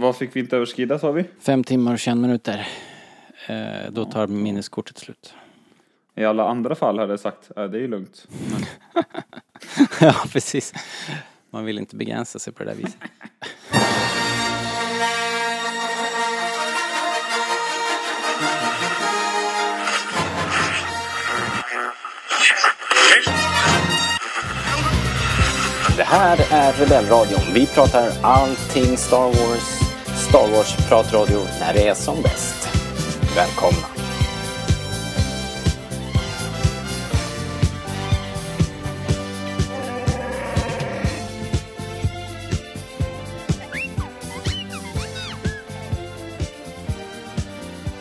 Vad fick vi inte överskrida sa vi? Fem timmar och 21 minuter. Eh, då tar minneskortet slut. I alla andra fall hade jag sagt, äh, det är ju lugnt. Men ja, precis. Man vill inte begränsa sig på det där viset. Det här är Rebellradion. Vi pratar allting Star Wars. Star Wars-pratradio när det är som bäst. Välkomna.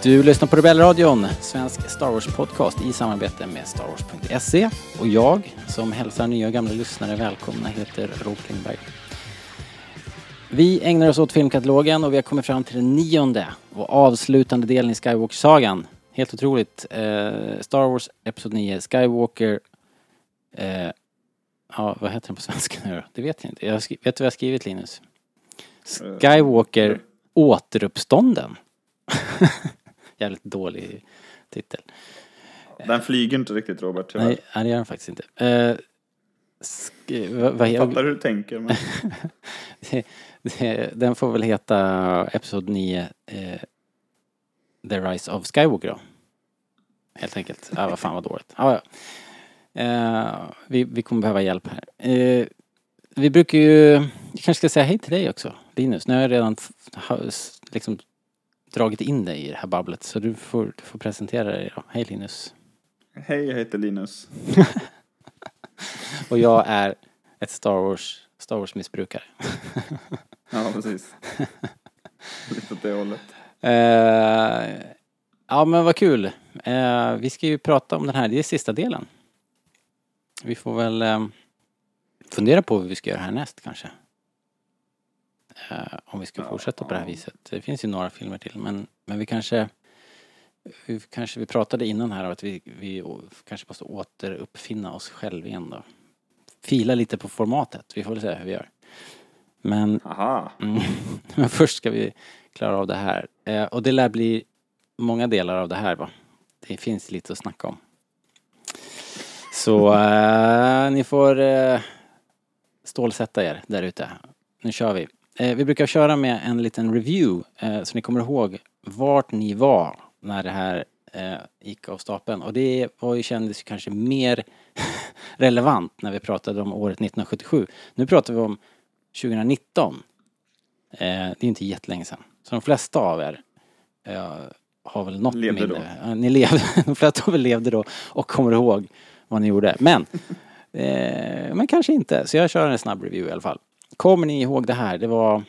Du lyssnar på Rebellradion, svensk Star Wars-podcast i samarbete med Star Wars.se. Och jag, som hälsar nya och gamla lyssnare välkomna, heter Rob Klingberg. Vi ägnar oss åt filmkatalogen och vi har kommit fram till den nionde och avslutande delen i Skywalker-sagan. Helt otroligt. Eh, Star Wars Episod 9, Skywalker... Eh, ja, vad heter den på svenska nu då? Det vet jag inte. Jag vet du vad jag har skrivit Linus? Skywalker Återuppstånden. Jävligt dålig titel. den flyger inte riktigt Robert, tyvärr. Nej, nej, det gör den faktiskt inte. Eh, sk- vad, vad, Jag fattar hur du tänker, men den får väl heta Episod 9 eh, The Rise of Skywalker då. Helt enkelt. Ja, vad fan vad dåligt. Ja, ja. Eh, vi, vi kommer behöva hjälp här. Eh, vi brukar ju, jag kanske ska säga hej till dig också, Linus. Nu har jag redan liksom dragit in dig i det här babblet så du får, du får presentera dig då. Hej Linus. hej, jag heter Linus. Och jag är ett Star Wars, Star Wars-missbrukare. Ja, precis. Lite åt det hållet. Eh, ja men vad kul. Eh, vi ska ju prata om den här, det är sista delen. Vi får väl eh, fundera på vad vi ska göra härnäst kanske. Eh, om vi ska fortsätta på det här viset. Det finns ju några filmer till men, men vi kanske vi kanske vi pratade innan här om att vi, vi kanske måste återuppfinna oss själva igen då. Fila lite på formatet. Vi får väl se hur vi gör. Men. Mm. Men först ska vi klara av det här. Eh, och det lär bli många delar av det här va? Det finns lite att snacka om. Så eh, ni får eh, stålsätta er där ute. Nu kör vi. Eh, vi brukar köra med en liten review eh, så ni kommer ihåg vart ni var när det här eh, gick av stapeln. Och det var ju, kändes kanske mer relevant när vi pratade om året 1977. Nu pratar vi om 2019. Eh, det är inte jättelänge sedan. Så de flesta av er eh, har väl något Levde minne. då. Ja, ni levde, de flesta av er levde då och kommer ihåg vad ni gjorde. Men, eh, men kanske inte. Så jag kör en snabb review i alla fall. Kommer ni ihåg det här? Det var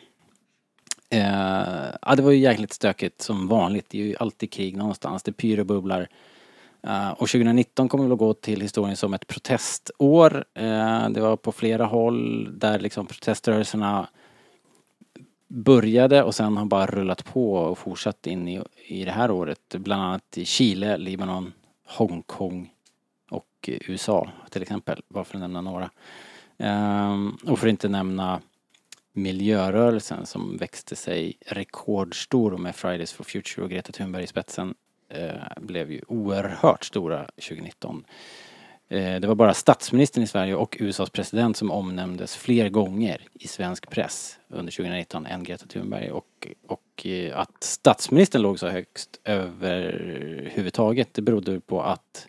Eh, ja, det var ju jäkligt stökigt som vanligt. Det är ju alltid krig någonstans. Det pyr och bubblar. Eh, och 2019 kommer väl att gå till historien som ett protestår. Eh, det var på flera håll där liksom proteströrelserna började och sen har bara rullat på och fortsatt in i, i det här året. Bland annat i Chile, Libanon, Hongkong och USA till exempel. Bara för att nämna några. Ehm, och för att inte nämna miljörörelsen som växte sig rekordstor med Fridays for Future och Greta Thunberg i spetsen Eh, blev ju oerhört stora 2019. Eh, det var bara statsministern i Sverige och USAs president som omnämndes fler gånger i svensk press under 2019 än Greta Thunberg och, och eh, att statsministern låg så högst överhuvudtaget det berodde på att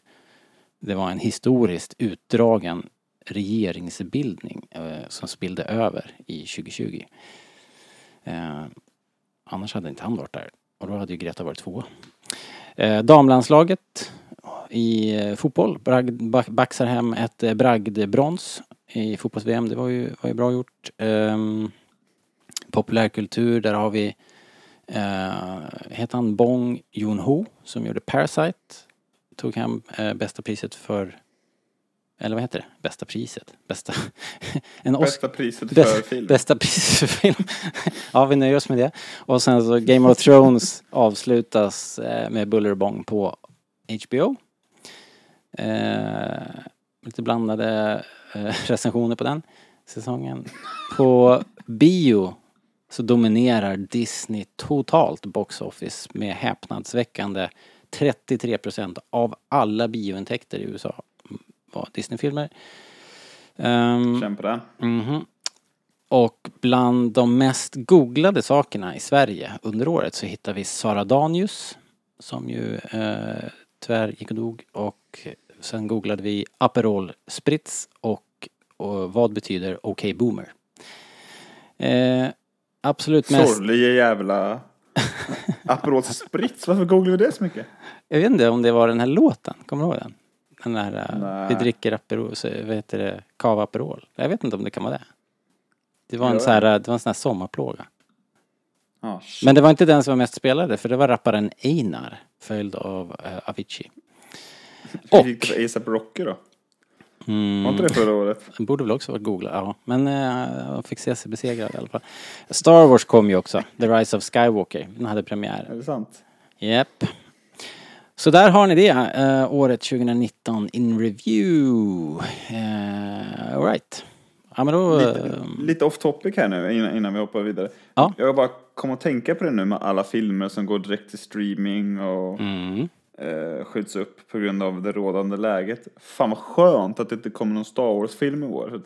det var en historiskt utdragen regeringsbildning som spillde över i 2020. Annars hade inte han varit där och då hade ju Greta varit tvåa. Eh, damlandslaget i eh, fotboll bragd, baxar hem ett eh, bragdbrons i fotbolls-VM. Det var ju, var ju bra gjort. Ehm, populärkultur, där har vi eh, heter han Bong Joon-ho som gjorde Parasite. Tog hem eh, bästa priset för eller vad heter det? Bästa priset? Bästa... en Oscar... Bästa priset för Bästa, film. bästa priset för film. ja, vi nöjer oss med det. Och sen så Game of Thrones avslutas eh, med buller och bång på HBO. Eh, lite blandade eh, recensioner på den säsongen. På bio så dominerar Disney totalt box office med häpnadsväckande 33% av alla biointäkter i USA var Disney-filmer. Ehm, Känn på den. Mhm. Och bland de mest googlade sakerna i Sverige under året så hittar vi Sara Danius som ju eh, tyvärr gick och dog och sen googlade vi Aperol Spritz och, och vad betyder OK Boomer? Eh, absolut mest... Sorgliga jävla Aperol Spritz. Varför googlar vi det så mycket? Jag vet inte om det var den här låten, kommer du ihåg den? Den där, eh, Nej. vi dricker Aperol, så, vad heter det, Cava Aperol. Jag vet inte om det kan vara det. Det var en så här, det var en sån här sommarplåga. Shit. Men det var inte den som var mest spelade, för det var rapparen Einar, följd av uh, Avicii. Hur gick det för ASAP Rocky då? Mm, Var inte det förra året? den borde väl också varit googlad, ja. Men han fick se sig besegrad i alla fall. Star Wars kom ju också, The Rise of Skywalker. Den hade premiär. Är det sant? Japp. Så där har ni det, eh, året 2019 in review. Uh, Alright. Ja men då... Lite, eh, lite off topic här nu innan, innan vi hoppar vidare. Ja. Jag bara kom att tänka på det nu med alla filmer som går direkt till streaming och mm. eh, skjuts upp på grund av det rådande läget. Fan vad skönt att det inte kommer någon Star Wars-film i år.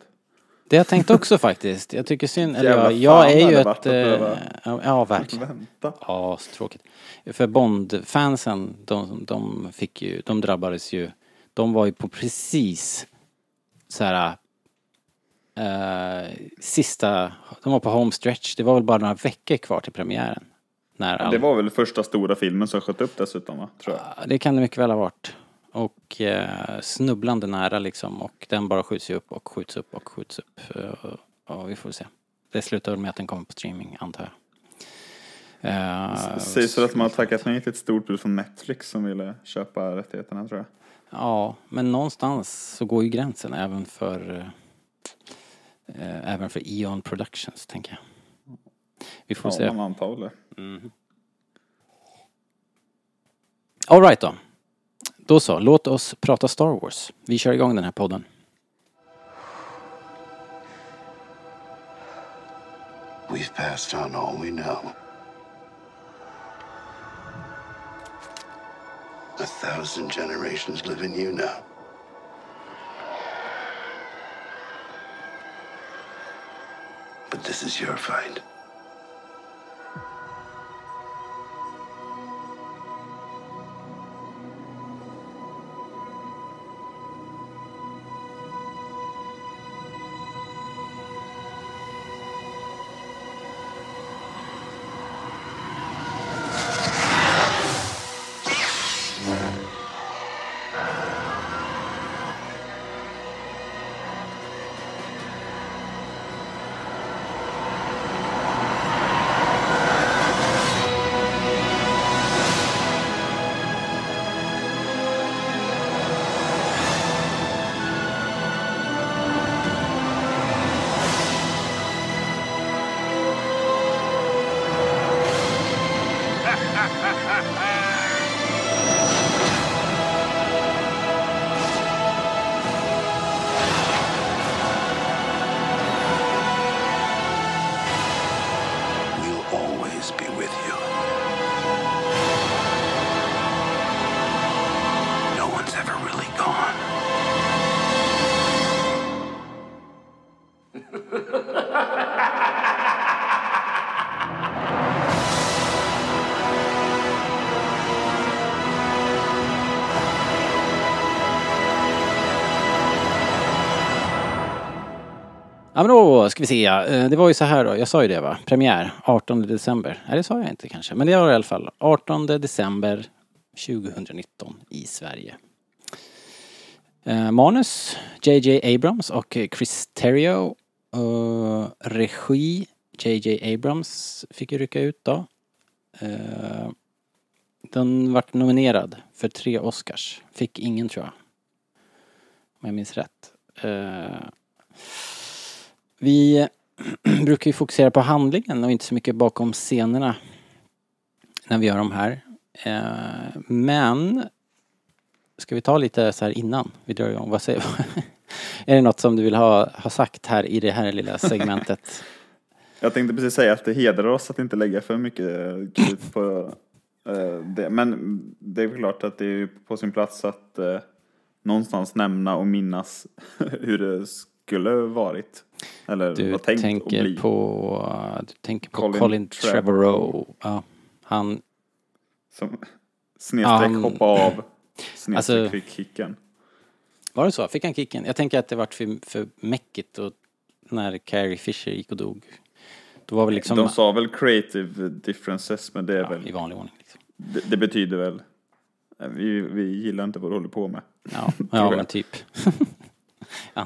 Det jag tänkt också faktiskt. Jag tycker synd, eller jag, jag är ju ett... behöva- ja, verkligen. Vänta. Ja, så tråkigt. För Bond-fansen, de, de fick ju, de drabbades ju, de var ju på precis så här eh, sista, de var på home stretch, det var väl bara några veckor kvar till premiären. När all, Det var väl första stora filmen som sköt upp dessutom va? Tror jag. Ja, det kan det mycket väl ha varit. Och eh, snubblande nära liksom och den bara skjuts ju upp och skjuts upp och skjuts upp. Eh, och vi får se. Det slutar väl med att den kommer på streaming antar jag. Eh, Sägs väl att man har tackat nej till ett stort bud från Netflix som ville köpa rättigheterna tror jag. Ja, men någonstans så går ju gränsen även för eh, även för Eon Productions, tänker jag. Vi får Ja, se. man antar det. All right då. Då så, låt oss prata Star Wars. Vi kör igång den här podden. We've passed on all we know. A thousand generations live in you now. But this is your fight. Ja men då ska vi se, eh, det var ju så här då, jag sa ju det va, premiär 18 december. Nej det sa jag inte kanske, men det var i alla fall 18 december 2019 i Sverige. Eh, manus JJ Abrams och Chris Terrio. Eh, regi JJ Abrams fick ju rycka ut då. Den vart nominerad för tre Oscars. Fick ingen tror jag. Om jag minns rätt. Vi brukar ju fokusera på handlingen och inte så mycket bakom scenerna när vi gör de här. Eh, men ska vi ta lite så här innan vi drar igång? Vad säger Är det något som du vill ha, ha sagt här i det här lilla segmentet? Jag tänkte precis säga att det hedrar oss att inte lägga för mycket krut på eh, det. Men det är klart att det är på sin plats att eh, någonstans nämna och minnas hur det skulle varit. Eller Du var tänkt att tänker bli. på, du tänker på Colin Colin, Trevorrow. Ja, han, Som snedstreck han- hoppa av. Snedstreck Alltså- fick kicken. var det så? Fick han kicken? Jag tänker att det vart för, för mäckigt och när Carrie Fisher gick och dog. Då var väl liksom... De sa väl creative differences, men det är ja, väl, I vanlig ordning liksom. det, det betyder väl, vi, vi gillar inte vad du håller på med. Ja, ja men typ.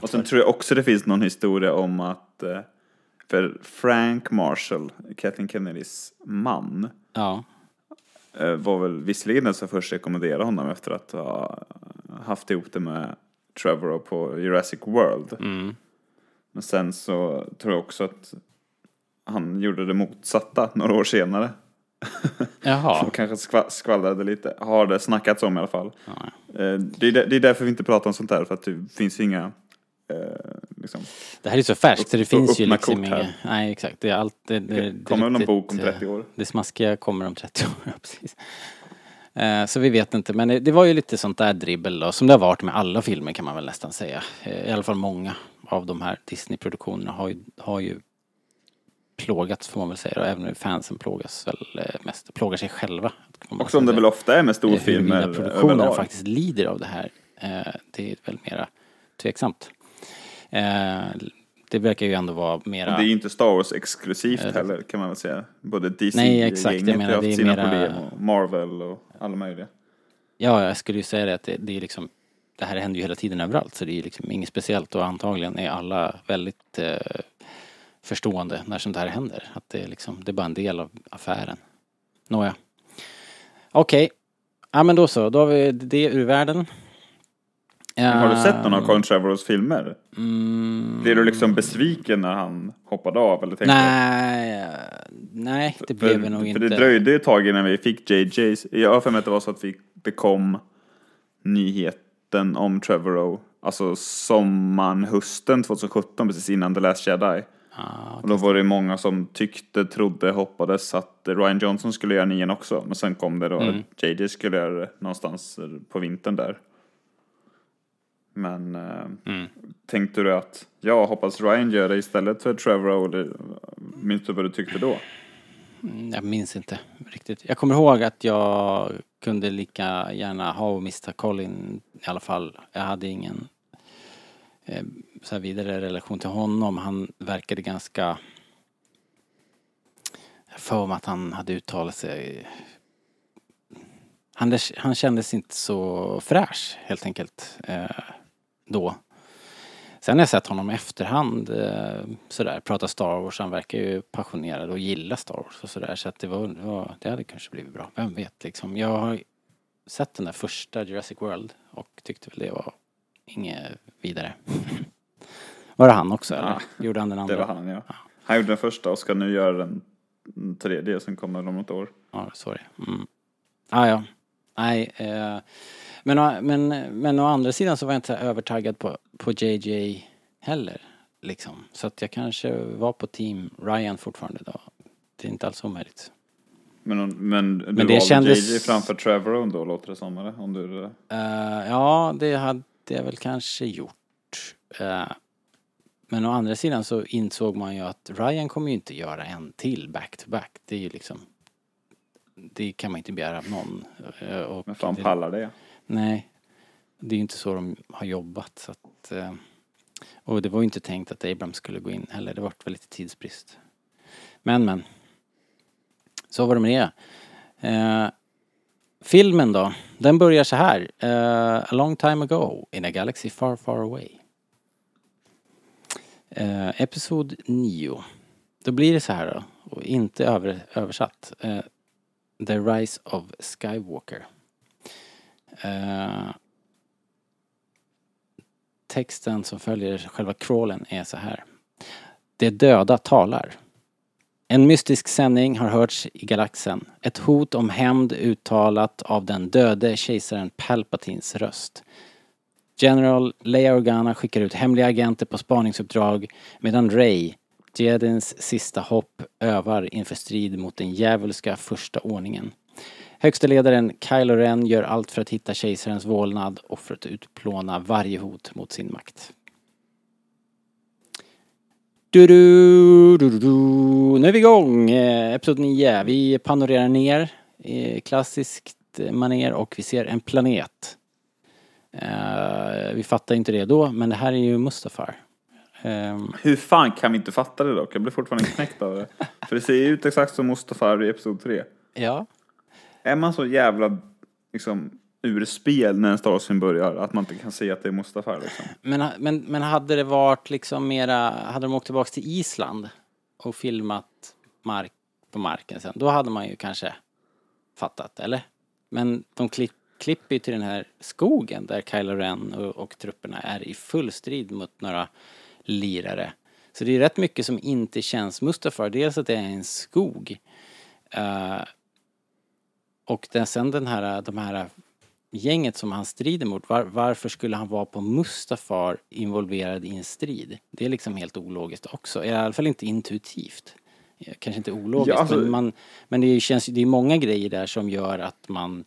Och sen tror jag också det finns någon historia om att, eh, för Frank Marshall, Kathleen Kennedys man, Ja, eh, var väl visserligen den som först rekommenderade honom efter att ha haft ihop det med Trevor på Jurassic World. mm. Men sen så tror jag också att han gjorde det motsatta några år senare. Jaha. Och kanske skva- skvallrade lite. Har det snackats om i alla fall. Eh, Det är, det är därför vi inte pratar om sånt här, för att det finns inga... Eh, liksom. Det här är så färskt så det finns ju liksom inga... här. Nej exakt, det är allt... Det, det, Det kommer väl någon riktigt, bok om eh, 30 år. Det smaskiga kommer om 30 år, ja, precis. Eh, Så vi vet inte, men det- det var ju lite sånt där dribbel då, som det har varit med alla filmer kan man väl nästan säga. Eh, I alla fall många av de här Disney-produktionerna har ju, har ju plågats får man väl säga och även fansen plågas väl eh, mest, plågar sig själva. Och som det väl ofta är med storfilmer Huruvida faktiskt lider av det här, eh, det är väl mera tveksamt. Eh, Det verkar ju ändå vara mera... Det är ju inte Star Wars exklusivt heller kan man väl säga. Både DC-gänget har haft sina mera- problem och Marvel och alla möjliga. Ja, jag skulle ju säga det att det, det är liksom Det här händer ju hela tiden överallt så det är liksom inget speciellt och antagligen är alla väldigt eh, förstående när sånt här händer. Att det är liksom, det är bara en del av affären. Nåja. Okej. Ja men då så, då har vi det ur världen. Har du sett någon av Eh, Colin Trevorrows filmer? Mm, Blev du liksom besviken när han hoppade av? Eller tänkte nej, nej det För, blev vi nog för inte. det dröjde ett tag innan vi fick JJ's. Jag har för mig att det var så att vi, det kom nyheten om Trevorrow. Alltså sommaren, hösten 2017, precis innan The Last Jedi. Ja, Och då var det många som tyckte, trodde, hoppades att Ryan Johnson skulle göra nian också. Men sen kom det då Mm. att JJ skulle göra det någonstans på vintern där. Men eh, Mm. tänkte du att jag hoppas Ryan gör det istället för Trevor eller minns du vad du tyckte då? Mm, Jag minns inte riktigt. Jag kommer ihåg att jag kunde lika gärna ha och mista Colin i alla fall. Jag hade ingen eh, så här vidare relation till honom. Han verkade ganska... Jag har för mig att han hade uttalat sig... Han, han kändes inte så fräsch helt enkelt eh, då. Sen har jag sett honom i efterhand eh, sådär, prata Star Wars. Han verkar ju passionerad och gilla Star Wars och sådär. Så att det var, det var, det hade kanske blivit bra. Vem vet liksom. Jag har sett den där första Jurassic World och tyckte väl det var inget vidare. var det han också eller? Ja, Gjorde han den andra? Det var han ja. Han gjorde den första och ska nu göra den tredje som kommer om något år. Ja, det. Mm. Ah, ja. Nej, eh, men, men, men å andra sidan så var jag inte övertaggad på, på JJ heller. Liksom. Så att jag kanske var på team Ryan fortfarande då. Det är inte alls omöjligt. Men, men du Men det kändes- JJ framför Trevor då låter det som eller? Om du, Eh, ja, det hade jag väl kanske gjort. Eh, men å andra sidan så insåg man ju att Ryan kommer ju inte göra en till back to back. Det är ju liksom det kan man inte begära av någon. Eh, och men fan det- pallar det? Nej, det är ju inte så de har jobbat. Så att, eh, och det var ju inte tänkt att Abrams skulle gå in heller. Det vart väl lite tidsbrist. Men, men. Så var det med det. Eh, filmen då, den börjar så här. Eh, a long time ago in a galaxy far far away. Eh, episod 9. Då blir det så här då, och inte över, översatt. Eh, The Rise of Skywalker. Eh, texten som följer själva crawlen är så här. De döda talar. En mystisk sändning har hörts i galaxen. Ett hot om hämnd uttalat av den döde kejsaren Palpatins röst. General Leia Organa skickar ut hemliga agenter på spaningsuppdrag medan Rey, Jedins sista hopp övar inför strid mot den djävulska första ordningen. Högste ledaren Kylo Ren gör allt för att hitta kejsarens vålnad och för att utplåna varje hot mot sin makt. Du, du, du, du, du. Nu är vi igång! Eh, Episod 9. Vi panorerar ner i klassiskt eh, maner och vi ser en planet. Eh, vi fattar inte det då, men det här är ju Mustafar. Ehm, Hur fan kan vi inte fatta det dock? Jag blir fortfarande knäckt av det. För det ser ju ut exakt som Mustafar i Episod 3. ja, Är man så jävla liksom ur spel när en Star Wars-film börjar att man inte kan se att det är Mustafar liksom? Men, men, men hade det varit liksom mera, hade de åkt tillbaks till Island och filmat mark på marken sen, då hade man ju kanske fattat, eller? Men de klipp, klipper ju till den här skogen där Kylo Ren och, och trupperna är i full strid mot några lirare. Så det är rätt mycket som inte känns Mustafar. Dels att det är en skog. eh, och den, sen den här, de här gänget som han strider mot, var, varför skulle han vara på Mustafar involverad i en strid? Det är liksom helt ologiskt också, i alla fall inte intuitivt. Eh, Kanske inte ologiskt, Ja, alltså- men, man, men det känns det är många grejer där som gör att man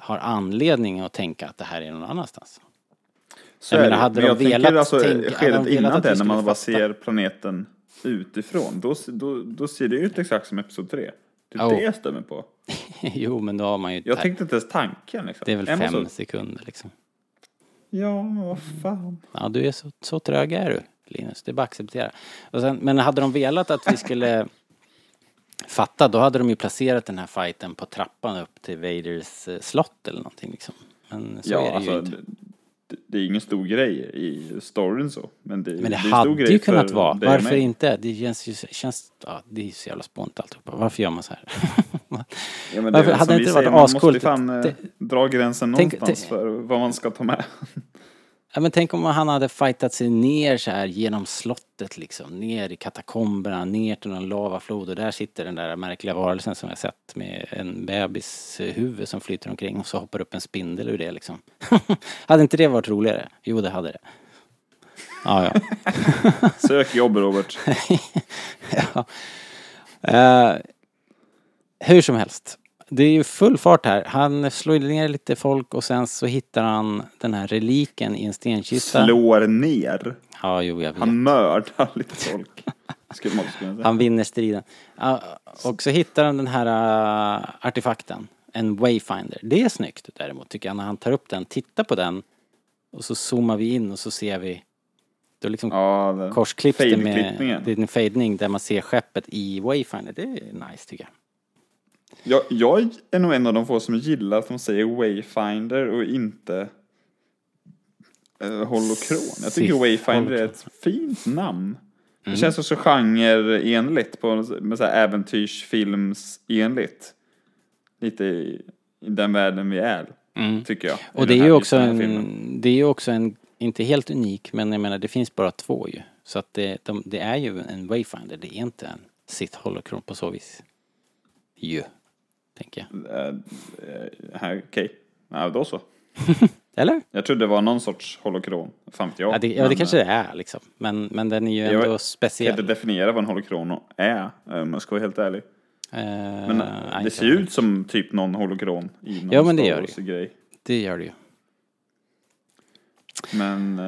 har anledning att tänka att det här är någon annanstans. Så Jag menar, hade Men de jag tänker velat alltså tänka- hade de skedet velat innan det, när man bara ser planeten utifrån, då, då, då ser det ut exakt som Episod 3. Det är Ja. det jag stämmer på. jo, men då har man ju... Jag tänkte inte ens tanken liksom. det är väl man fem sekunder liksom. ja, vad fan. Ja, du är så, så trög är du, Linus. Det är bara att acceptera. Sen, men hade de velat att vi skulle fatta, då hade de ju placerat den här fighten på trappan upp till Vaders eh, slott eller någonting liksom. Men så Ja, är det alltså, ju inte. det, det är ingen stor grej i storyn så. Men det, Men det, det hade ju kunnat vara. Varför inte? Det känns ju, känns, ja, det är så jävla spånt alltihopa. Varför gör man så här? Ja, men Varför hade det inte varit Man måste ju ascoolt? fan eh, dra gränsen Tänk- någonstans tänk- för vad man ska ta med. Ja men tänk om han hade fightat sig ner så här genom slottet liksom, ner i katakomberna, ner till någon lavaflod och där sitter den där märkliga varelsen som jag sett med en bebis huvud som flyter omkring och så hoppar upp en spindel ur det liksom. hade inte det varit roligare? Jo det hade det. Ja ja. Sök jobb Robert. ja. Eh, hur som helst. Det är ju full fart här. Han slår ner lite folk och sen så hittar han den här reliken i en stenkista. Slår ner. Ja, jo, jag vet. Han mördar lite folk. Skulle man också kunna säga. Han vinner striden. Och så hittar han den här äh, artefakten. En wayfinder. Det är snyggt däremot tycker jag när han tar upp den, tittar på den och så zoomar vi in och så ser vi då liksom Ja, det- korsklipps det med det är en fejdning där man ser skeppet i wayfinder. Det är nice tycker jag. Jag, jag är nog en av de få som gillar att de säger Wayfinder och inte uh, Holokron. Jag tycker Sith Wayfinder är ett fint namn. Det känns också genreenligt, på, med så här äventyrsfilmsenligt. Lite i, i den världen vi är, tycker jag. Och det är ju också en, det är också en, inte helt unik, men jag menar det finns bara två ju. Så att det, de, det är ju en wayfinder, det är inte en sitt holokron på så vis. Ju, tänker jag. Här, Okej, ja, då så. Eller? Jag trodde det var någon sorts holokron. Fan vet jag. Ja, det, ja, det Men, kanske eh, det är liksom. Men, men den är ju Jag ändå vet- Jag kan speciell. inte definiera vad en holokron är, om jag ska vara helt ärlig. Eh, Men nej, det ser ju ut som typ någon holokron i någon Ja, men det gör det Wars-grej. Det gör det ju. Men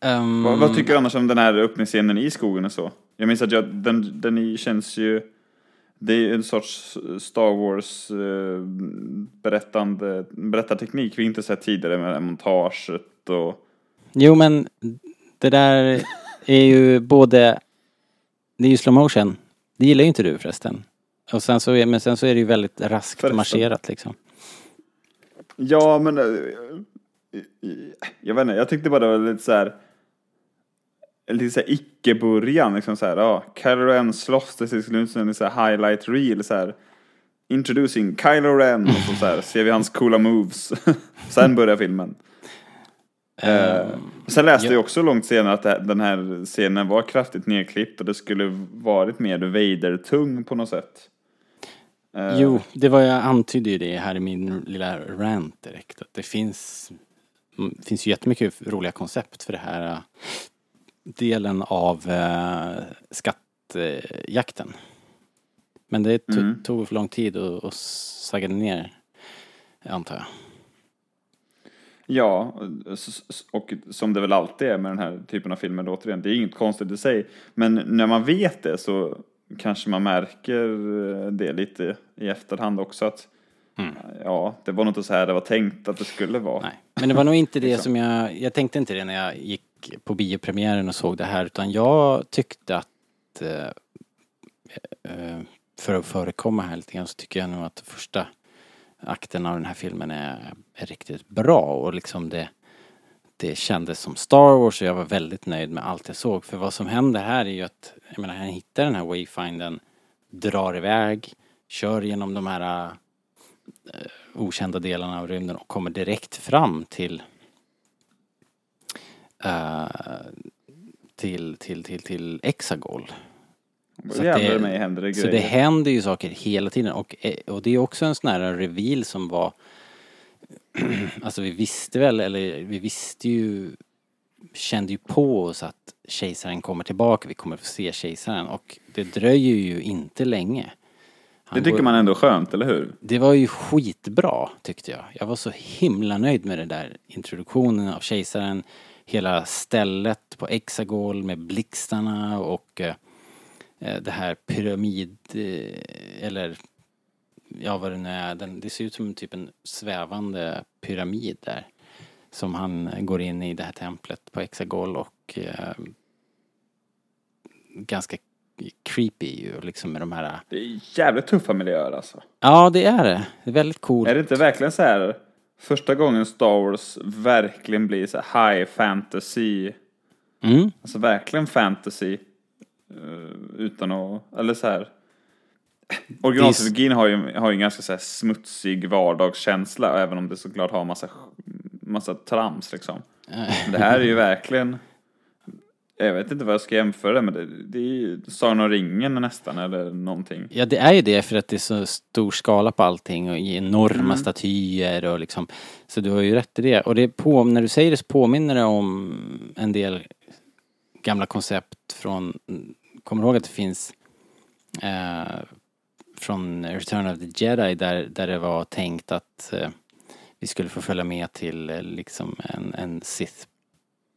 Ehm, vad, vad tycker du annars om den här öppningsscenen i skogen och så? Jag minns att jag, den, den känns ju... Det är en sorts Star Wars eh, berättande, berättarteknik vi inte sett tidigare med montaget och... Jo, men det där är ju både... Det är ju slow motion. Det gillar ju inte du förresten. Och sen så är, men sen så är det ju väldigt raskt Förresten. marscherat liksom. Ja, men... eh, Jag vet inte, jag tyckte bara det var lite så här... Lite så icke-början, liksom så här, ja, Kylo Ren slåss, det ser ut som en highlight reel, så här. Introducing Kylo Ren, och så, så här, ser vi hans coola moves. Sen börjar filmen. Eh, sen läste ja. jag också långt senare att här- den här scenen var kraftigt nedklippt och det skulle varit mer Vader-tung på något sätt. Eh, Jo, det var jag antydde ju det här i min lilla rant direkt. Att det finns, mm, finns ju jättemycket roliga koncept för det här delen av skatt, skattjakten. Men det to- Mm. tog för lång tid och, och saggade ner, antar jag. Ja, och som det väl alltid är med den här typen av filmer, återigen, det är inget konstigt i sig. Men när man vet det så kanske man märker eh, det lite i efterhand också att ja, det var nog inte så här det var tänkt att det skulle vara. Nej. Men det var nog inte det Liksom. som jag, jag tänkte inte det när jag gick på biopremiären och såg det här utan jag tyckte att eh, eh, för att förekomma här lite grann så tycker jag nog att första akten av den här filmen är, är riktigt bra och liksom det det kändes som Star Wars och jag var väldigt nöjd med allt jag såg. För vad som händer här är ju att, jag menar, han hittar den här wayfinden, drar iväg, kör genom de här uh, okända delarna av rymden och kommer direkt fram till till, till, till, till Exagol. Så det- mig händer det Så det händer ju saker hela tiden och, eh, och det är också en sån här reveal som var Alltså vi visste väl, eller vi visste ju Kände ju på oss att kejsaren kommer tillbaka, vi kommer få se kejsaren och det dröjer ju inte länge. Han Det tycker går- man ändå är skönt, eller hur? det var ju skitbra tyckte jag. Jag var så himla nöjd med den där introduktionen av kejsaren. Hela stället på Exagol med blixtarna och eh, eh, det här pyramid eh, eller ja vad det nu är. Den, det ser ut som typ en svävande pyramid där. Som han går in i det här templet på Exagol och eh, ganska creepy ju liksom med de här Det är jävligt tuffa miljöer alltså. Ja, det är det. Det är väldigt coolt. Är det inte verkligen så här första gången Star Wars verkligen blir så high fantasy, Mm. alltså verkligen fantasy eh, utan att, eller så här. Originaltrilogin har ju, har ju en ganska så här smutsig vardagskänsla även om det såklart har massa, massa trams liksom. Men det här är ju verkligen, jag vet inte vad jag ska jämföra det med, det, det är ju Sagan om ringen nästan eller någonting. Ja, det är ju det för att det är så stor skala på allting och i enorma Mm. statyer och liksom. Så du har ju rätt i det. Och det på, när du säger det så påminner det om en del gamla koncept från, kommer du ihåg att det finns eh, från Return of the Jedi där, där det var tänkt att eh, vi skulle få följa med till eh, liksom en, en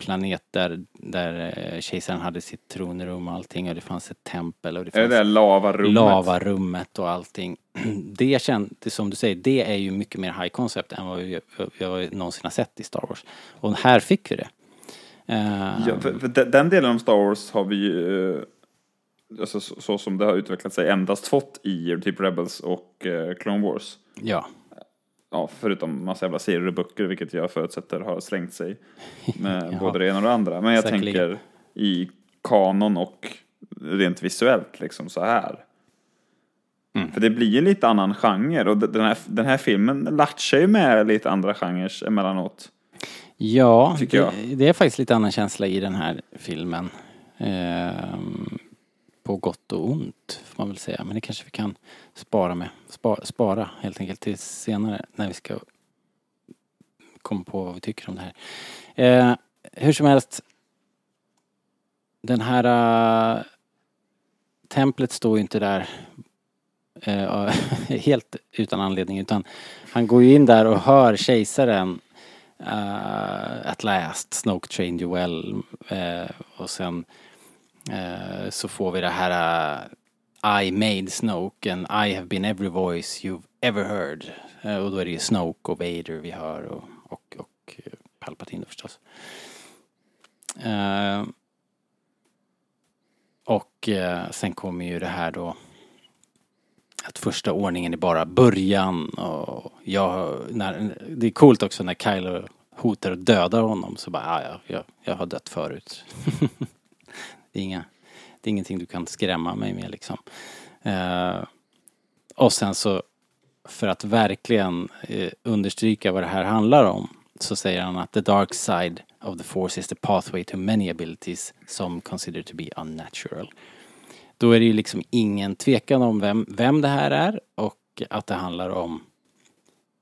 Sith-planet där, där eh, kejsaren hade sitt tronrum och allting och det fanns ett tempel och det Är det fanns där lavarummet? lavarummet och allting. Det kändes, som du säger, det är ju mycket mer high concept än vad vi, vi någonsin har sett i Star Wars. Och här fick vi det. Eh, Ja, för, för de- den delen av Star Wars har vi ju, eh, alltså så, så som det har utvecklat sig, endast fått i typ Rebels och Clone Wars. ja. Ja, förutom massa jävla serier och böcker, vilket jag förutsätter har slängt sig med Ja. både det ena och det andra. Men jag Säkerligen. tänker i kanon och rent visuellt liksom så här. Mm. För det blir ju lite annan genre och den här, den här filmen latchar ju med lite andra genrer emellanåt. Ja, det, det är faktiskt lite annan känsla i den här filmen. Ehm, på gott och ont, får man väl säga. Men det kanske vi kan spara med. Spa, spara helt enkelt till senare när vi ska komma på vad vi tycker om det här. Eh, hur som helst. Den här äh, templet står ju inte där äh, helt utan anledning utan han går ju in där och hör kejsaren uh, At last, Snoke trained you well. eh, och sen eh, så får vi det här uh, I made Snoke and I have been every voice you've ever heard. Eh, och då är det ju Snoke och Vader vi hör och, och, och eh, Palpatine förstås. Eh, och eh, sen kommer ju det här då att första ordningen är bara början och jag, när, det är coolt också när Kylo hotar att döda honom så bara, "Ah, ja, jag, jag har dött förut. det, är inga, det är ingenting du kan skrämma mig med liksom. Eh, och sen så, för att verkligen eh, understryka vad det här handlar om, så säger han att the dark side of the force is the pathway to many abilities some consider to be unnatural. Då är det ju liksom ingen tvekan om vem, vem det här är och att det handlar om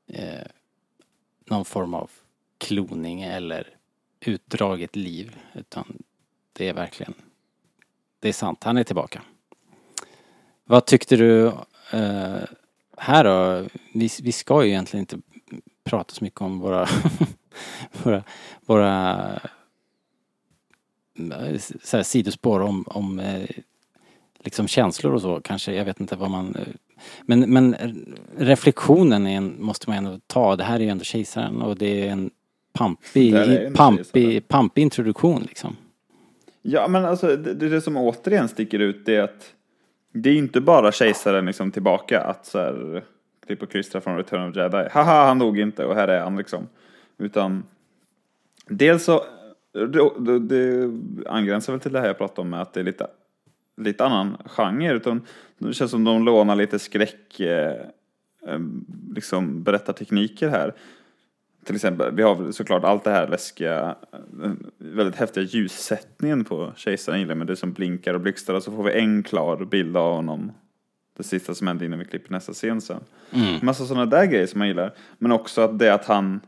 eh, någon form av kloning eller utdraget liv. Utan det är verkligen, det är sant, han är tillbaka. Vad tyckte du eh, här då? Vi, vi ska ju egentligen inte prata så mycket om våra, våra, våra så här, sidospår om, om eh, liksom känslor och så kanske. Jag vet inte vad man... eh, Men, men reflektionen en, måste man ändå ta. Det här är ju ändå kejsaren och det är en pampig, Det är pampig introduktion liksom. Ja, men alltså det, det som återigen sticker ut är att det är inte bara kejsaren liksom tillbaka att så här typ och klistra från Return of Jedi. Haha, han dog inte och här är han liksom. Utan dels så, det, det, det angränsar väl till det här jag pratade om med att det är lite, lite annan genre. Utan det känns som de lånar lite skräck, eh, eh liksom berättartekniker här. Till exempel, vi har såklart allt det här läskiga, väldigt häftiga ljussättningen på kejsaren gillar men det som blinkar och blixtrar och så får vi en klar bild av honom. Det sista som händer innan vi klipper nästa scen sen. Mm. Massa sådana där grejer som man gillar. Men också att det att han...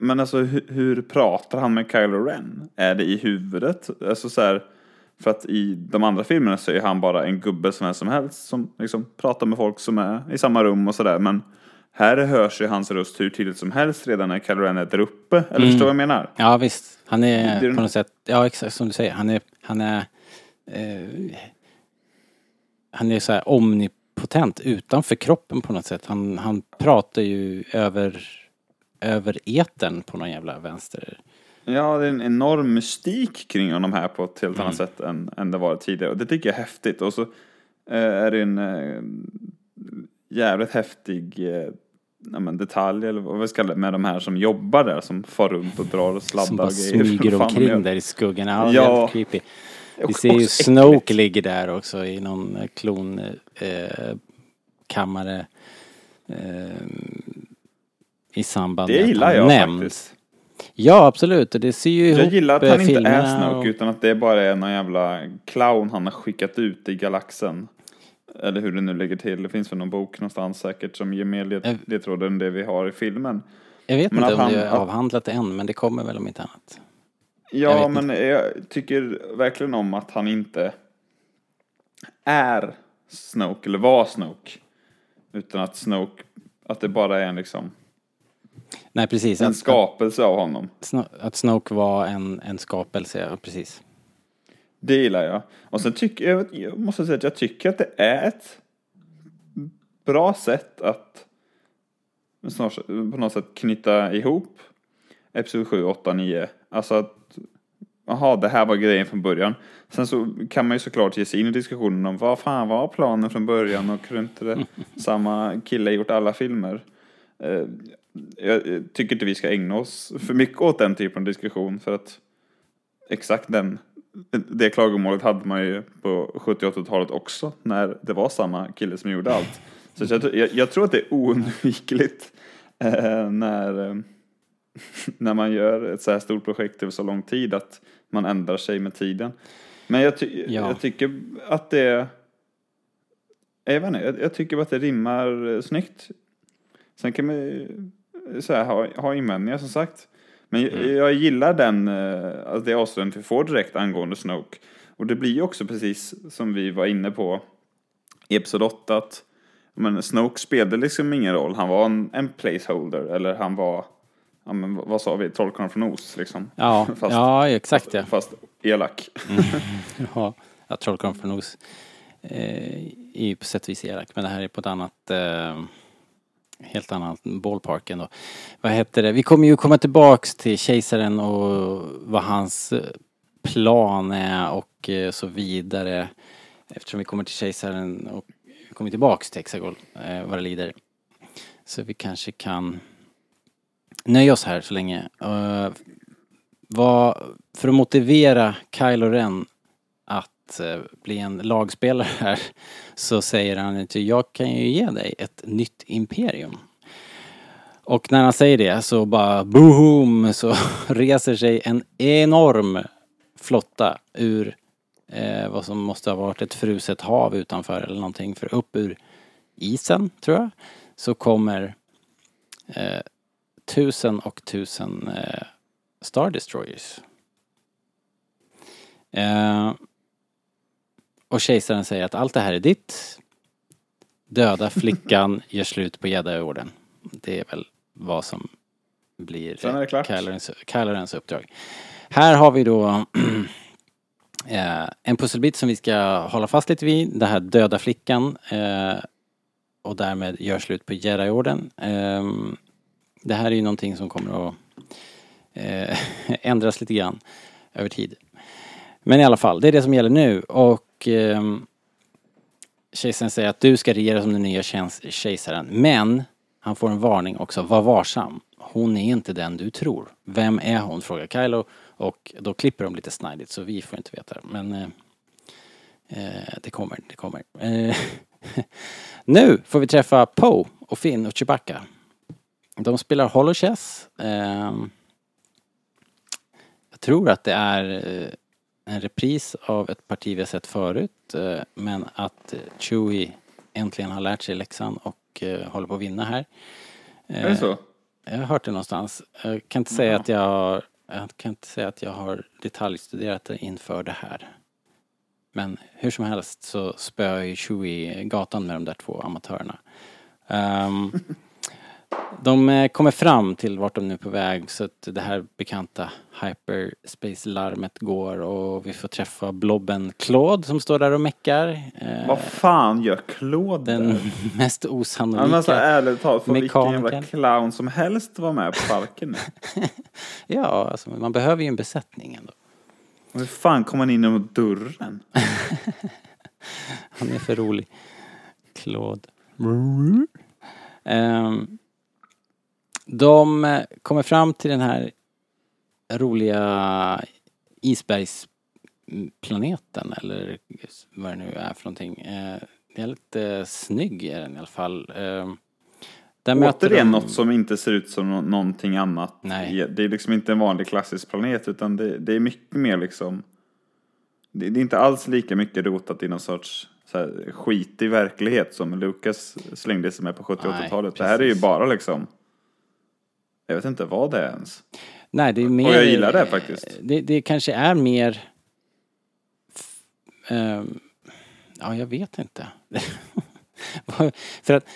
Men alltså hur, hur pratar han med Kylo Ren? Är det i huvudet? Alltså så här, för att i de andra filmerna så är han bara en gubbe som är som helst som liksom pratar med folk som är i samma rum och sådär. Men här hörs ju hans röst hur tydligt som helst redan när Kylo Ren är där uppe. Eller Mm. förstår vad jag menar? Ja visst, han är är på något sätt, ja exakt som du säger, han är, han är, eh, han är så här omnipotent utanför kroppen på något sätt. Han, han pratar ju över, över etern på någon jävla vänster. Ja, det är en enorm mystik kring honom här på ett helt annat sätt än, än det var tidigare. Och det tycker jag är häftigt. Och så eh, är det en eh, jävligt häftig eh, ja, men detalj, eller vad vi ska kalla det, med de här som jobbar där, som far runt och drar och sladdar Som bara och grejer. smyger fan omkring där i skuggan. Ja, Ja. ja. creepy. Vi Och- ser ju Snoke äckligt. ligger där också i någon eh, klon eh, kammare eh, i samband Det gillar jag faktiskt. Ja absolut och det ser ju ihop Jag gillar att eh, han inte är filmerna Snoke och- utan att det bara är någon jävla clown han har skickat ut i galaxen. Eller hur det nu ligger till. Det finns väl någon bok någonstans säkert som ger mer led- ledtrådar än det vi har i filmen. Jag vet Men inte att om han- det är att- avhandlat än, men det kommer väl om inte annat. Jag Ja, vet men jag tycker verkligen om att han inte är Snoke, eller var Snoke. Utan att Snoke, att det bara är en liksom, Nej, precis. en Att, skapelse av honom. Att Snoke var en, en skapelse, ja, precis. Det gillar jag. Och sen tycker jag, jag måste säga att jag tycker att det är ett bra sätt att på något sätt knyta ihop Episod 7, 8, 9. Alltså att, jaha, det här var grejen från början. Sen så kan man ju såklart ge sig in i diskussionen om vad fan var planen från början och kunde inte det samma kille gjort alla filmer? Eh, jag tycker inte vi ska ägna oss för mycket åt den typen av diskussion för att exakt den det klagomålet hade man ju på 70 80-talet också när det var samma kille som gjorde allt. Så jag, jag, jag tror att det är oundvikligt eh, när, eh, när man gör ett så här stort projekt över så lång tid att man ändrar sig med tiden. Men jag, ty, Ja. jag tycker att det jag vet inte, jag, tycker att det rimmar eh, snyggt. Sen kan man eh, så här, ha, ha invändningar som sagt. Men jag, jag gillar den, eh, alltså det avslöjandet vi får direkt angående Snoke. Och det blir ju också precis som vi var inne på i Episod 8 att men Snoke spelade liksom ingen roll. Han var en, en placeholder eller han var, ja men vad sa vi, trollkarlen från Oz liksom. Ja, Fast- ja exakt ja. Fast elak. Ja, ja Trollkarlen från Oz eh, är ju på sätt och vis elak, men det här är på ett annat eh, helt annat ballpark ändå. Vad heter det? Vi kommer ju komma tillbaks till kejsaren och vad hans eh, plan är och eh, så vidare. Eftersom vi kommer till kejsaren och vi kommer tillbaks till Hexagol eh, vad det lider. Så vi kanske kan nöja oss här så länge. Uh, vad, för att motivera Kylo Ren att uh, bli en lagspelare här så säger han att jag kan ju ge dig ett nytt imperium. Och när han säger det så bara boom så reser sig en enorm flotta ur eh, vad som måste ha varit ett fruset hav utanför eller någonting. För upp ur isen, tror jag, så kommer eh, tusen och tusen eh, Star Destroyers. Eh, Eh, och kejsaren säger att allt det här är ditt. Döda flickan, gör slut på jedi-orden. Det är väl vad som blir Kylo-Rens uppdrag. Här har vi då eh, en pusselbit som vi ska hålla fast lite vid. Det här döda flickan. Eh, och därmed gör slut på Jedi-orden. Ehm, det här är ju någonting som kommer att eh, ändras lite grann över tid. Men i alla fall, det är det som gäller nu och Ehm, kejsaren säger att du ska regera som den nya kejsaren. Men han får en varning också, var varsam. Hon är inte den du tror. Vem är hon? frågar Kylo och då klipper de lite snajdigt så vi får inte veta. Men eh, eh det kommer, det kommer. Eh, nu får vi träffa Poe och Finn och Chewbacca. De spelar holochess. Eh, jag tror att det är eh, en repris av ett parti vi har sett förut. eh, Men att eh, Chewie äntligen har lärt sig läxan och eh, håller på att vinna här. Är det så? Jag har hört det någonstans. Jag kan inte säga att jag har, jag kan inte säga att jag har detaljstuderat det inför det här. Men hur som helst så spöar ju Chewie gatan med de där två amatörerna. Ehm, de eh, kommer fram till vart de nu är på väg så att det här bekanta hyperspace-larmet går och vi får träffa blobben Claude som står där och meckar. Eh, Vad fan gör Claude den mest Ja, men så osannolika. ärligt talat, får vilken jävla clown som helst vara med på Falken nu. Ja, alltså man behöver ju en besättning ändå. Och hur fan kom han in genom dörren? Han är för rolig. Claude. Ehm, de eh, kommer fram till den här roliga isbergsplaneten eller vad det nu är för någonting. Eh, det är lite snygg är den i alla fall. Ehm, där Återigen de- något som inte ser ut som nå- någonting annat. Nej. Det är liksom inte en vanlig klassisk planet utan det, det är mycket mer liksom det, det är inte alls lika mycket rotat i någon sorts så här, skitig verklighet som Lucas slängde sig med på 70 och Nej, 80-talet. Det här är ju bara liksom jag vet inte vad det är ens. Nej, det är mer... jag gillar det faktiskt. Det, det kanske är mer... ehm, ja, jag vet inte. För att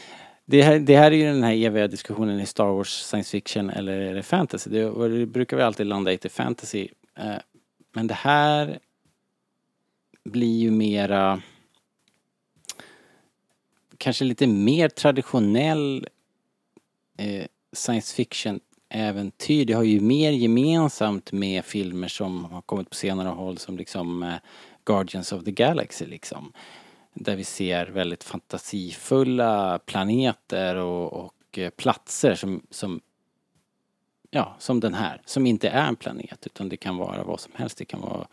det här, det här är ju den här eviga diskussionen i Star Wars science fiction eller är det fantasy? Det, och det brukar vi alltid landa i till fantasy. Eh, men det här blir ju mera kanske lite mer traditionell eh, science fiction äventyr. Det har ju mer gemensamt med filmer som har kommit på senare håll som liksom eh, Guardians of the Galaxy liksom. Där vi ser väldigt fantasifulla planeter och, och eh, platser som, som ja, som den här. Som inte är en planet utan det kan vara vad som helst. Det kan vara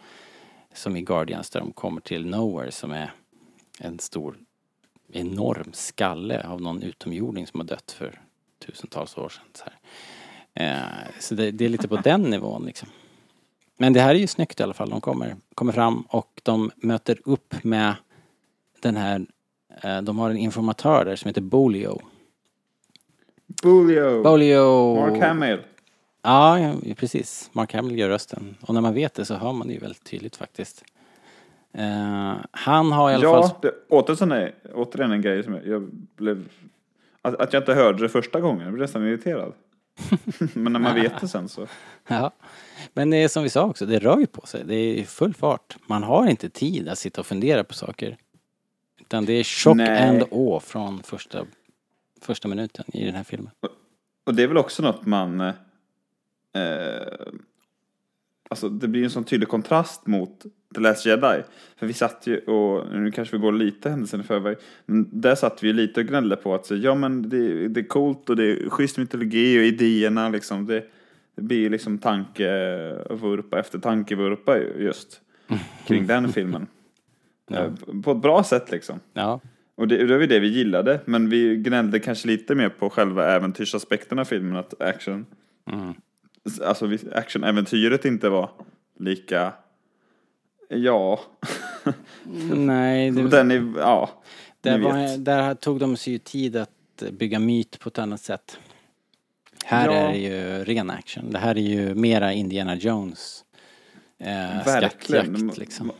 som i Guardians där de kommer till Nowhere som är en stor enorm skalle av någon utomjording som har dött för tusentals år sedan. Så. Eh, så det, det är lite på den nivån liksom. Men det här är ju snyggt i alla fall. De kommer, kommer fram och de möter upp med den här, eh, de har en informatör där som heter Bolio. Bulio! Bolio! Mark Hamill. Ja, ja, precis. Mark Hamill gör rösten. Och när man vet det så hör man det ju väldigt tydligt faktiskt. Eh, han har i alla fall... Ja, återigen, återigen en grej som jag, jag blev... Att, att jag inte hörde det första gången, jag blev nästan irriterad. Men när man vet det sen så... Ja. Men det är som vi sa också, det rör ju på sig. Det är full fart. Man har inte tid att sitta och fundera på saker. Utan det är chock Nej. and awe från första, första minuten i den här filmen. Och det är väl också något man... Eh, alltså det blir en sån tydlig kontrast mot The Last Jedi. För vi satt ju och, nu kanske vi går lite händelsen i förväg, men där satt vi ju lite och gnällde på att så, ja men det, det är coolt och det är schysst mytologi och idéerna liksom. Det, det blir ju liksom tankevurpa efter tankevurpa just kring den filmen. Eh, På ett bra sätt liksom. Ja, Och det, det var ju det vi gillade, men vi gnällde kanske lite mer på själva äventyrsaspekten av filmen, att action, mm. alltså actionäventyret inte var lika, ja, nej, det, den är, ja, där, var, där tog de sig ju tid att bygga myt på ett annat sätt. Här Ja. är det ju ren action. Det här är ju mera Indiana Jones. Eh, Verkligen. liksom.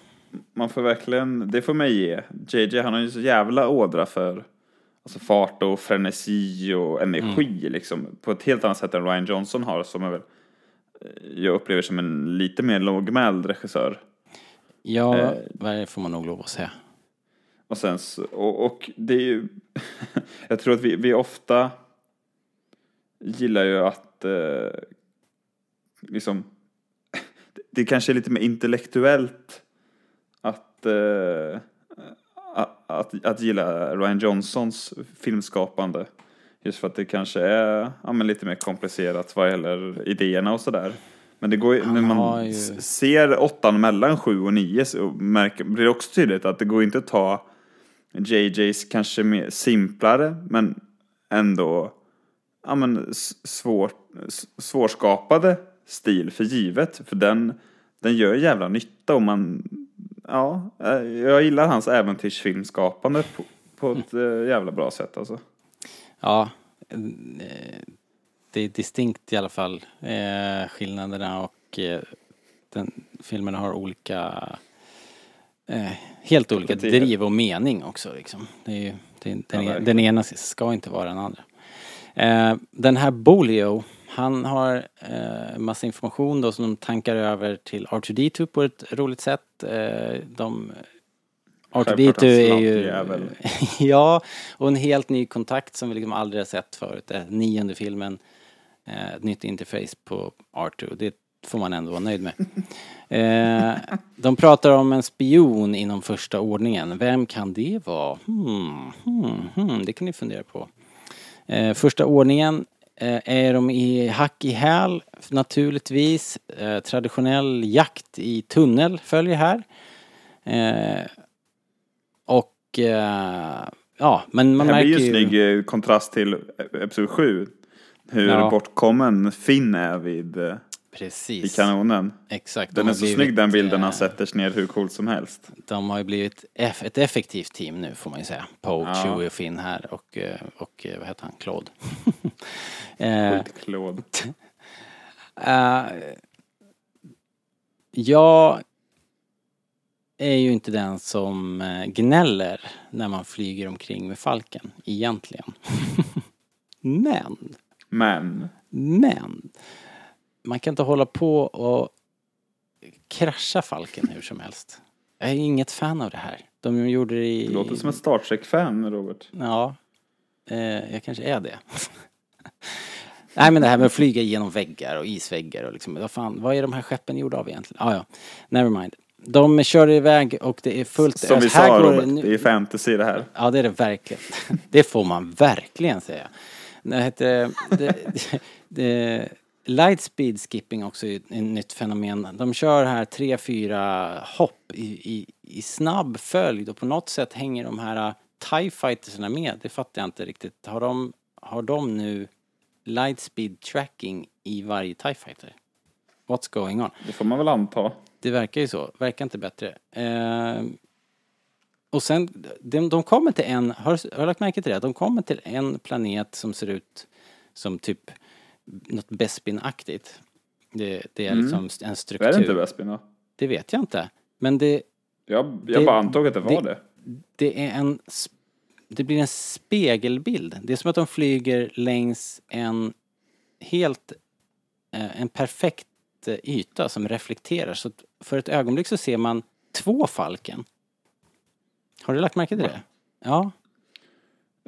man får verkligen, det får mig ge. JJ han har ju så jävla ådra för alltså fart och frenesi och energi liksom. På ett helt annat sätt än Ryan Johnson har som är väl, eh, jag upplever som en lite mer lågmäld regissör. Ja, Eh. det får man nog lov att säga. Och sen och, och det är ju, jag tror att vi, vi ofta gillar ju att eh, liksom, det, kanske är lite mer intellektuellt att, eh, att, att, att gilla Ryan Johnsons filmskapande. Just för att det kanske är ja, men lite mer komplicerat vad gäller idéerna och sådär. Men det går ju, när man ju- ser åttan mellan sju och nio så märker, blir det också tydligt att det går inte att ta JJs kanske mer simplare men ändå ja, men s- svårt, s- svårskapade stil för givet. För den, den gör jävla nytta om man, ja, eh, jag gillar hans äventyrsfilmskapande på, på ett eh, jävla bra sätt alltså. Ja, eh, det är distinkt i alla fall, eh, skillnaderna och eh, den, filmerna har olika, eh, helt olika Kvaliteter. driv och mening också liksom. Det är ju, det, den, Ja, e- den ena ska inte vara den andra. Eh, den här Bolio, han har eh, massa information då som de tankar över till R2D2 på ett roligt sätt. Eh, de Självklart R2D2 en är ju... ja, och en helt ny kontakt som vi liksom aldrig har sett förut. Är nionde filmen. Eh, ett nytt interface på R2. Det får man ändå vara nöjd med. Eh, de pratar om en spion inom första ordningen. Vem kan det vara? Hmm, hmm, hmm, det kan ni fundera på. Eh, första ordningen eh, är de i hack i häl naturligtvis. Eh, traditionell jakt i tunnel följer här. Eh, och eh, ja, men man det här märker blir ju snygg kontrast till Episod 7. Hur Ja. bortkommen Finn är vid, eh, i Precis. kanonen. Exakt. Den de är så blivit, snygg den bilden eh, han sätter sig ner hur coolt som helst. De har ju blivit ett effektivt team nu får man ju säga. Poe, Ja. Chewie och Finn här och, eh, och vad heter han, Claude. Skitklåd. eh, jag är ju inte den som gnäller när man flyger omkring med Falken, egentligen. Men Men, Men man kan inte hålla på och krascha Falken hur som helst. Jag är inget fan av det här. De gjorde det i... det låter som ett Star Trek-fan Robert. Ja, eh, jag kanske är det. Nej men det här med att flyga genom väggar och isväggar och liksom, vad fan, vad är de här skeppen gjorda av egentligen? Ah, ja, never mind. De kör iväg och det är fullt Som vi. Här sa Robert, nu- det är fantasy det här. Ja, det är det verkligen. Det får man verkligen säga. Det heter, det, det, det, Lightspeed skipping också är ett nytt fenomen. De kör här tre, fyra hopp i, i, i snabb följd och på något sätt hänger de här uh, TIE fightersna med. Det fattar jag inte riktigt. Har de, har de nu Lightspeed tracking i varje TIE fighter? What's going on? Det får man väl anta. Det verkar ju så. Verkar inte bättre. Eh, och sen, de, de kommer till en, har, har du lagt märke till det? De kommer till en planet som ser ut som typ något Bespin-aktigt. Det, det är liksom en struktur. Mm. Är det inte Vespin då? Det vet jag inte. Men det, Jag, jag Det- bara antog att det var det- det. är en, det blir en spegelbild. Det är som att de flyger längs en helt, eh, en perfekt eh, yta som reflekterar. Så för ett ögonblick så ser man två Falken. Har du lagt märke till det? Ja.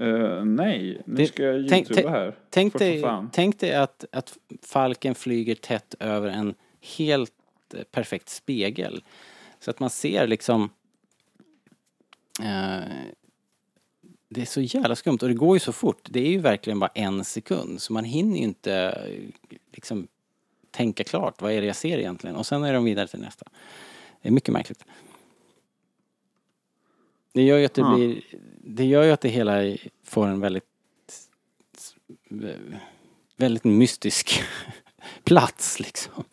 Eh, nej, nu Det- ska jag tänk- youtuba här. Tänk dig, tänk dig att, att Falken flyger tätt över en helt perfekt spegel. Så att man ser liksom... Eh, det är så jävla skumt och det går ju så fort. Det är ju verkligen bara en sekund så man hinner ju inte liksom tänka klart. Vad är det jag ser egentligen? Och sen är de vidare till nästa. Det är mycket märkligt. Det gör ju att det Ja. blir... Det gör ju att det hela får en väldigt väldigt mystisk plats liksom.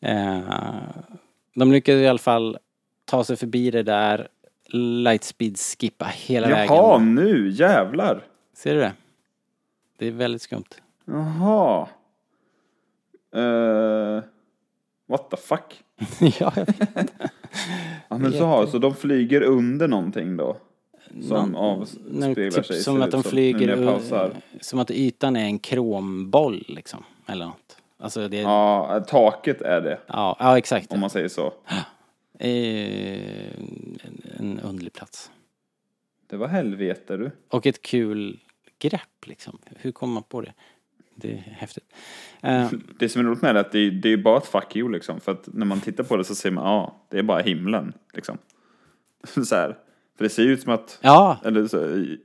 Eh, de lyckades i alla fall ta sig förbi det där lightspeed skippa hela Jaha, vägen. nu jävlar. Ser du det? Det är väldigt skumt. Jaha. Eh, What the fuck? ja, jag vet. Ja, men så, har, så de flyger under någonting då? Som Någon- avspeglar typ sig? som att de ut flyger, som att ytan är en kromboll liksom, eller något. Alltså det, ja, Ja, taket är det, ja, exakt. om man säger så. Eh, en, en underlig plats. Det var helvete du. Och ett kul grepp liksom. Hur kommer man på det? Det är häftigt. Eh, Det som är roligt med det är att det är, det är bara ett fuck you liksom. För att när man tittar på det så ser man, ja, det är bara himlen liksom. så här. För det ser ju ut som att, ja, eller så, i-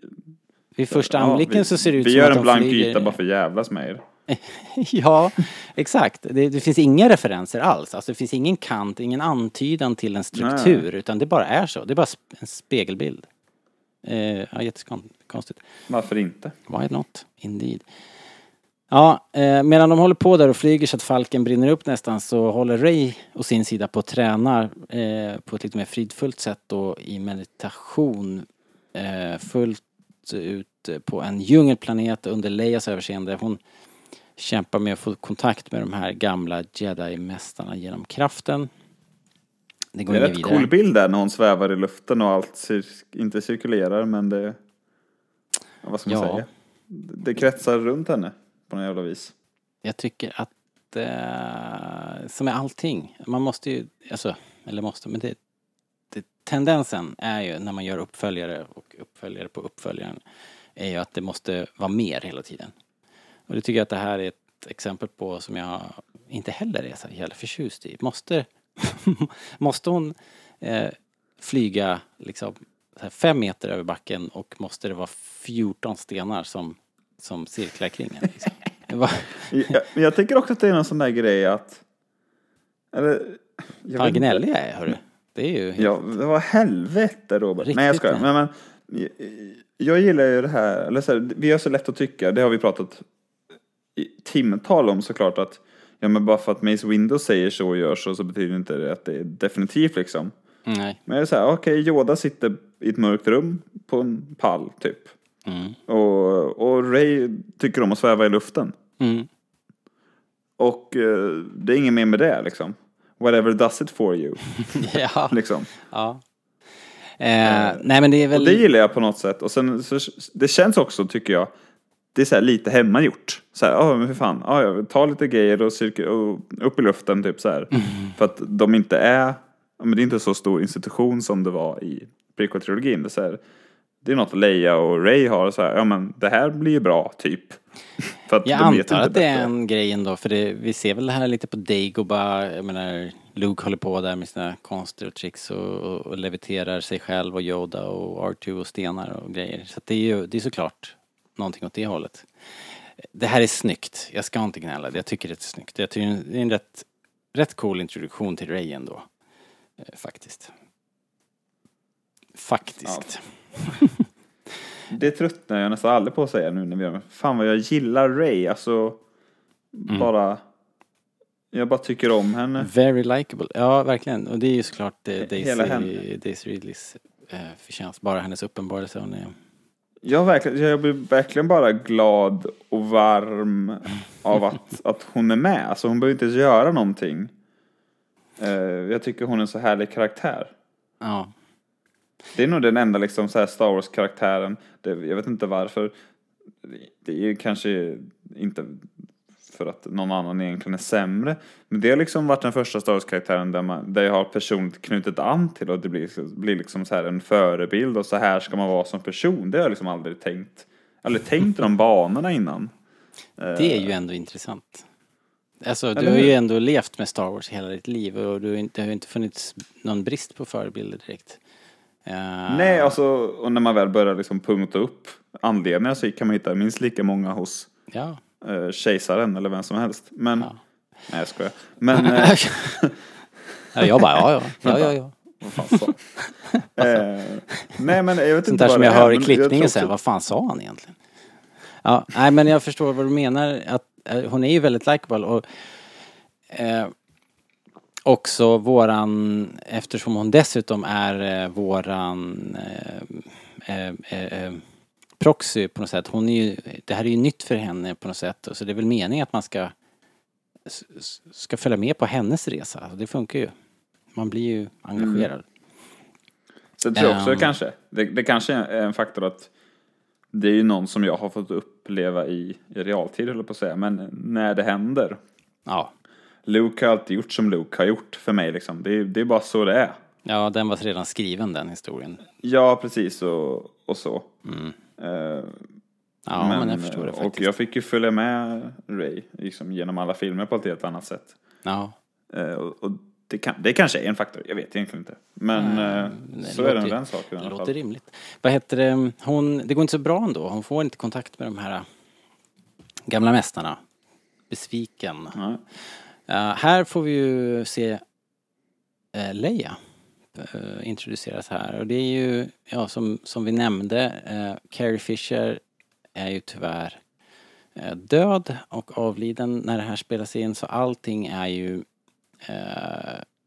vid första ja, anblicken vi, så ser det ut Vi som gör att en de blank flyger... yta bara för att jävlas med er. ja, exakt. Det, det finns inga referenser alls. Alltså det finns ingen kant, ingen antydan till en struktur. Utan det bara är så. Det är bara en spegelbild. Eh, ja, jättekonstigt. Varför inte? Why not? Indeed. Ja, eh, medan de håller på där och flyger så att falken brinner upp nästan så håller Ray å sin sida på och tränar eh, på ett lite mer fridfullt sätt då i meditation eh, fullt ut på en djungelplanet under Leias överseende. Hon kämpar med att få kontakt med de här gamla jedi-mästarna genom kraften. Det går Det är rätt vidare. cool bild där när hon svävar i luften och allt cir inte cirkulerar men det, ja, vad ska man Ja. säga? Det kretsar runt henne på något jävla vis. Jag tycker att, eh, som med allting, man måste ju, alltså, eller måste, men det, det, tendensen är ju när man gör uppföljare och uppföljare på uppföljaren, är ju att det måste vara mer hela tiden. Och det tycker jag att det här är ett exempel på som jag inte heller är så jävla förtjust i. Måste, måste hon eh, flyga liksom så här fem meter över backen och måste det vara 14 stenar som, som cirklar kring henne? Liksom? Jag, men jag tycker också att det är någon sån där grej att, eller, jag Fan gnällig jag är, hörru. Det är ju helt... Ja, det var helvete Robert. Riktigt, Nej jag skojar. ja. Men, men, jag- jag gillar ju det här, eller så här, vi har så lätt att tycka, det har vi pratat i timtal om såklart att ja men bara för att Mace Window säger så och gör så så betyder inte det att det är definitivt liksom. Nej. Men det är så här, okej Yoda sitter i ett mörkt rum på en pall typ. Mm. Och, och Ray tycker om att sväva i luften. Mm. Och eh, det är inget mer med det liksom. Whatever does it for you. ja. Liksom. ja. Eh, nej men det är väl... Och det gillar jag på något sätt. Och sen, så, det känns också, tycker jag, det är så lite hemmagjort. Så här, ja men hur fan, ja, jag tar lite grejer och, cirkel, och upp i luften typ så här. För att de inte är, ja, men det är inte så stor institution som det var i prequel-trilogin. Det är, så här, det är något Leia och Ray har så här, ja men det här blir ju bra typ. För att Jag de antar att det är en grej ändå, för det, vi ser väl det här lite på Dagobah, jag menar Luke håller på där med sina konster och tricks och, och, och leviterar sig själv och Yoda och R2 och stenar och grejer. Så det är ju, det är såklart någonting åt det hållet. Det här är snyggt, jag ska inte gnälla, jag tycker det är snyggt. Jag tycker det är en rätt, rätt cool introduktion till Ray ändå. Eh, faktiskt. Faktiskt. Det tröttnar jag nästan aldrig på att säga nu när vi gör det. Fan vad jag gillar Ray, alltså Mm. bara, jag bara tycker om henne. Very likable. Ja, verkligen. Och det är ju såklart eh. Daisy, Daisy Ridleys eh, förtjänst. Bara hennes uppenbarelse. Hon är... Jag, verkligen, jag blir verkligen bara glad och varm av att, att hon är med. Alltså hon behöver inte ens göra någonting. Eh, jag tycker hon är en så härlig karaktär. Ja. Det är nog den enda liksom så här Star Wars-karaktären. Jag vet inte varför. Det är ju kanske inte för att någon annan egentligen är sämre. Men det har liksom varit den första Star Wars-karaktären där, man, där jag har personligt knutit an till och det blir, blir liksom så här en förebild och så här ska man vara som person. Det har jag liksom aldrig tänkt. Aldrig tänkt de banorna innan. Det är ju ändå intressant. Alltså, du har ju ändå levt med Star Wars hela ditt liv och du det har ju inte funnits någon brist på förebilder direkt. Eh, Nej, alltså, och när man väl börjar liksom punkta upp anledningar så kan man hitta minst lika många hos Ja. eh, kejsaren eller vem som helst. Men, Ja. nej jag skojar. Men, ja, jag bara, ja, ja. ja, ja, ja. eh, Nej men jag vet Sånt inte där som jag hör i klippningen sen, vad fan sa han egentligen? Ja, nej men jag förstår vad du menar, att hon är ju väldigt likeable och eh, också våran, eftersom hon dessutom är eh, våran eh, eh, eh, eh, proxy på något sätt, hon är ju, det här är ju nytt för henne på något sätt, så det är väl meningen att man ska ska följa med på hennes resa. Det funkar ju. Man blir ju engagerad. Sen tror jag också Ehm. kanske, det, det kanske är en faktor att det är ju någon som jag har fått uppleva i, i realtid, höll jag på att säga, men när det händer. Ja. Luke har alltid gjort som Luke har gjort för mig liksom. Det, är- det är bara så det är. ja, den var redan skriven den historien. Ja, precis och, och så. Mm. Eh, Ja, men, jag förstår det Och faktiskt. jag fick ju följa med Ray liksom, genom alla filmer på ett helt annat sätt. Ja. Eh, och och det, kan, det kanske är en faktor, jag vet egentligen inte. Men eh, det så är det låter- den saken Det låter rimligt. Vad heter det? Hon, det går inte så bra ändå. Hon får inte kontakt med de här gamla mästarna. Besviken. Ja. Eh, här får vi ju se uh, Leia uh, introduceras här. Och det är ju, ja som, som vi nämnde, uh, Carrie Fisher är ju tyvärr död och avliden när det här spelas in. Så allting är ju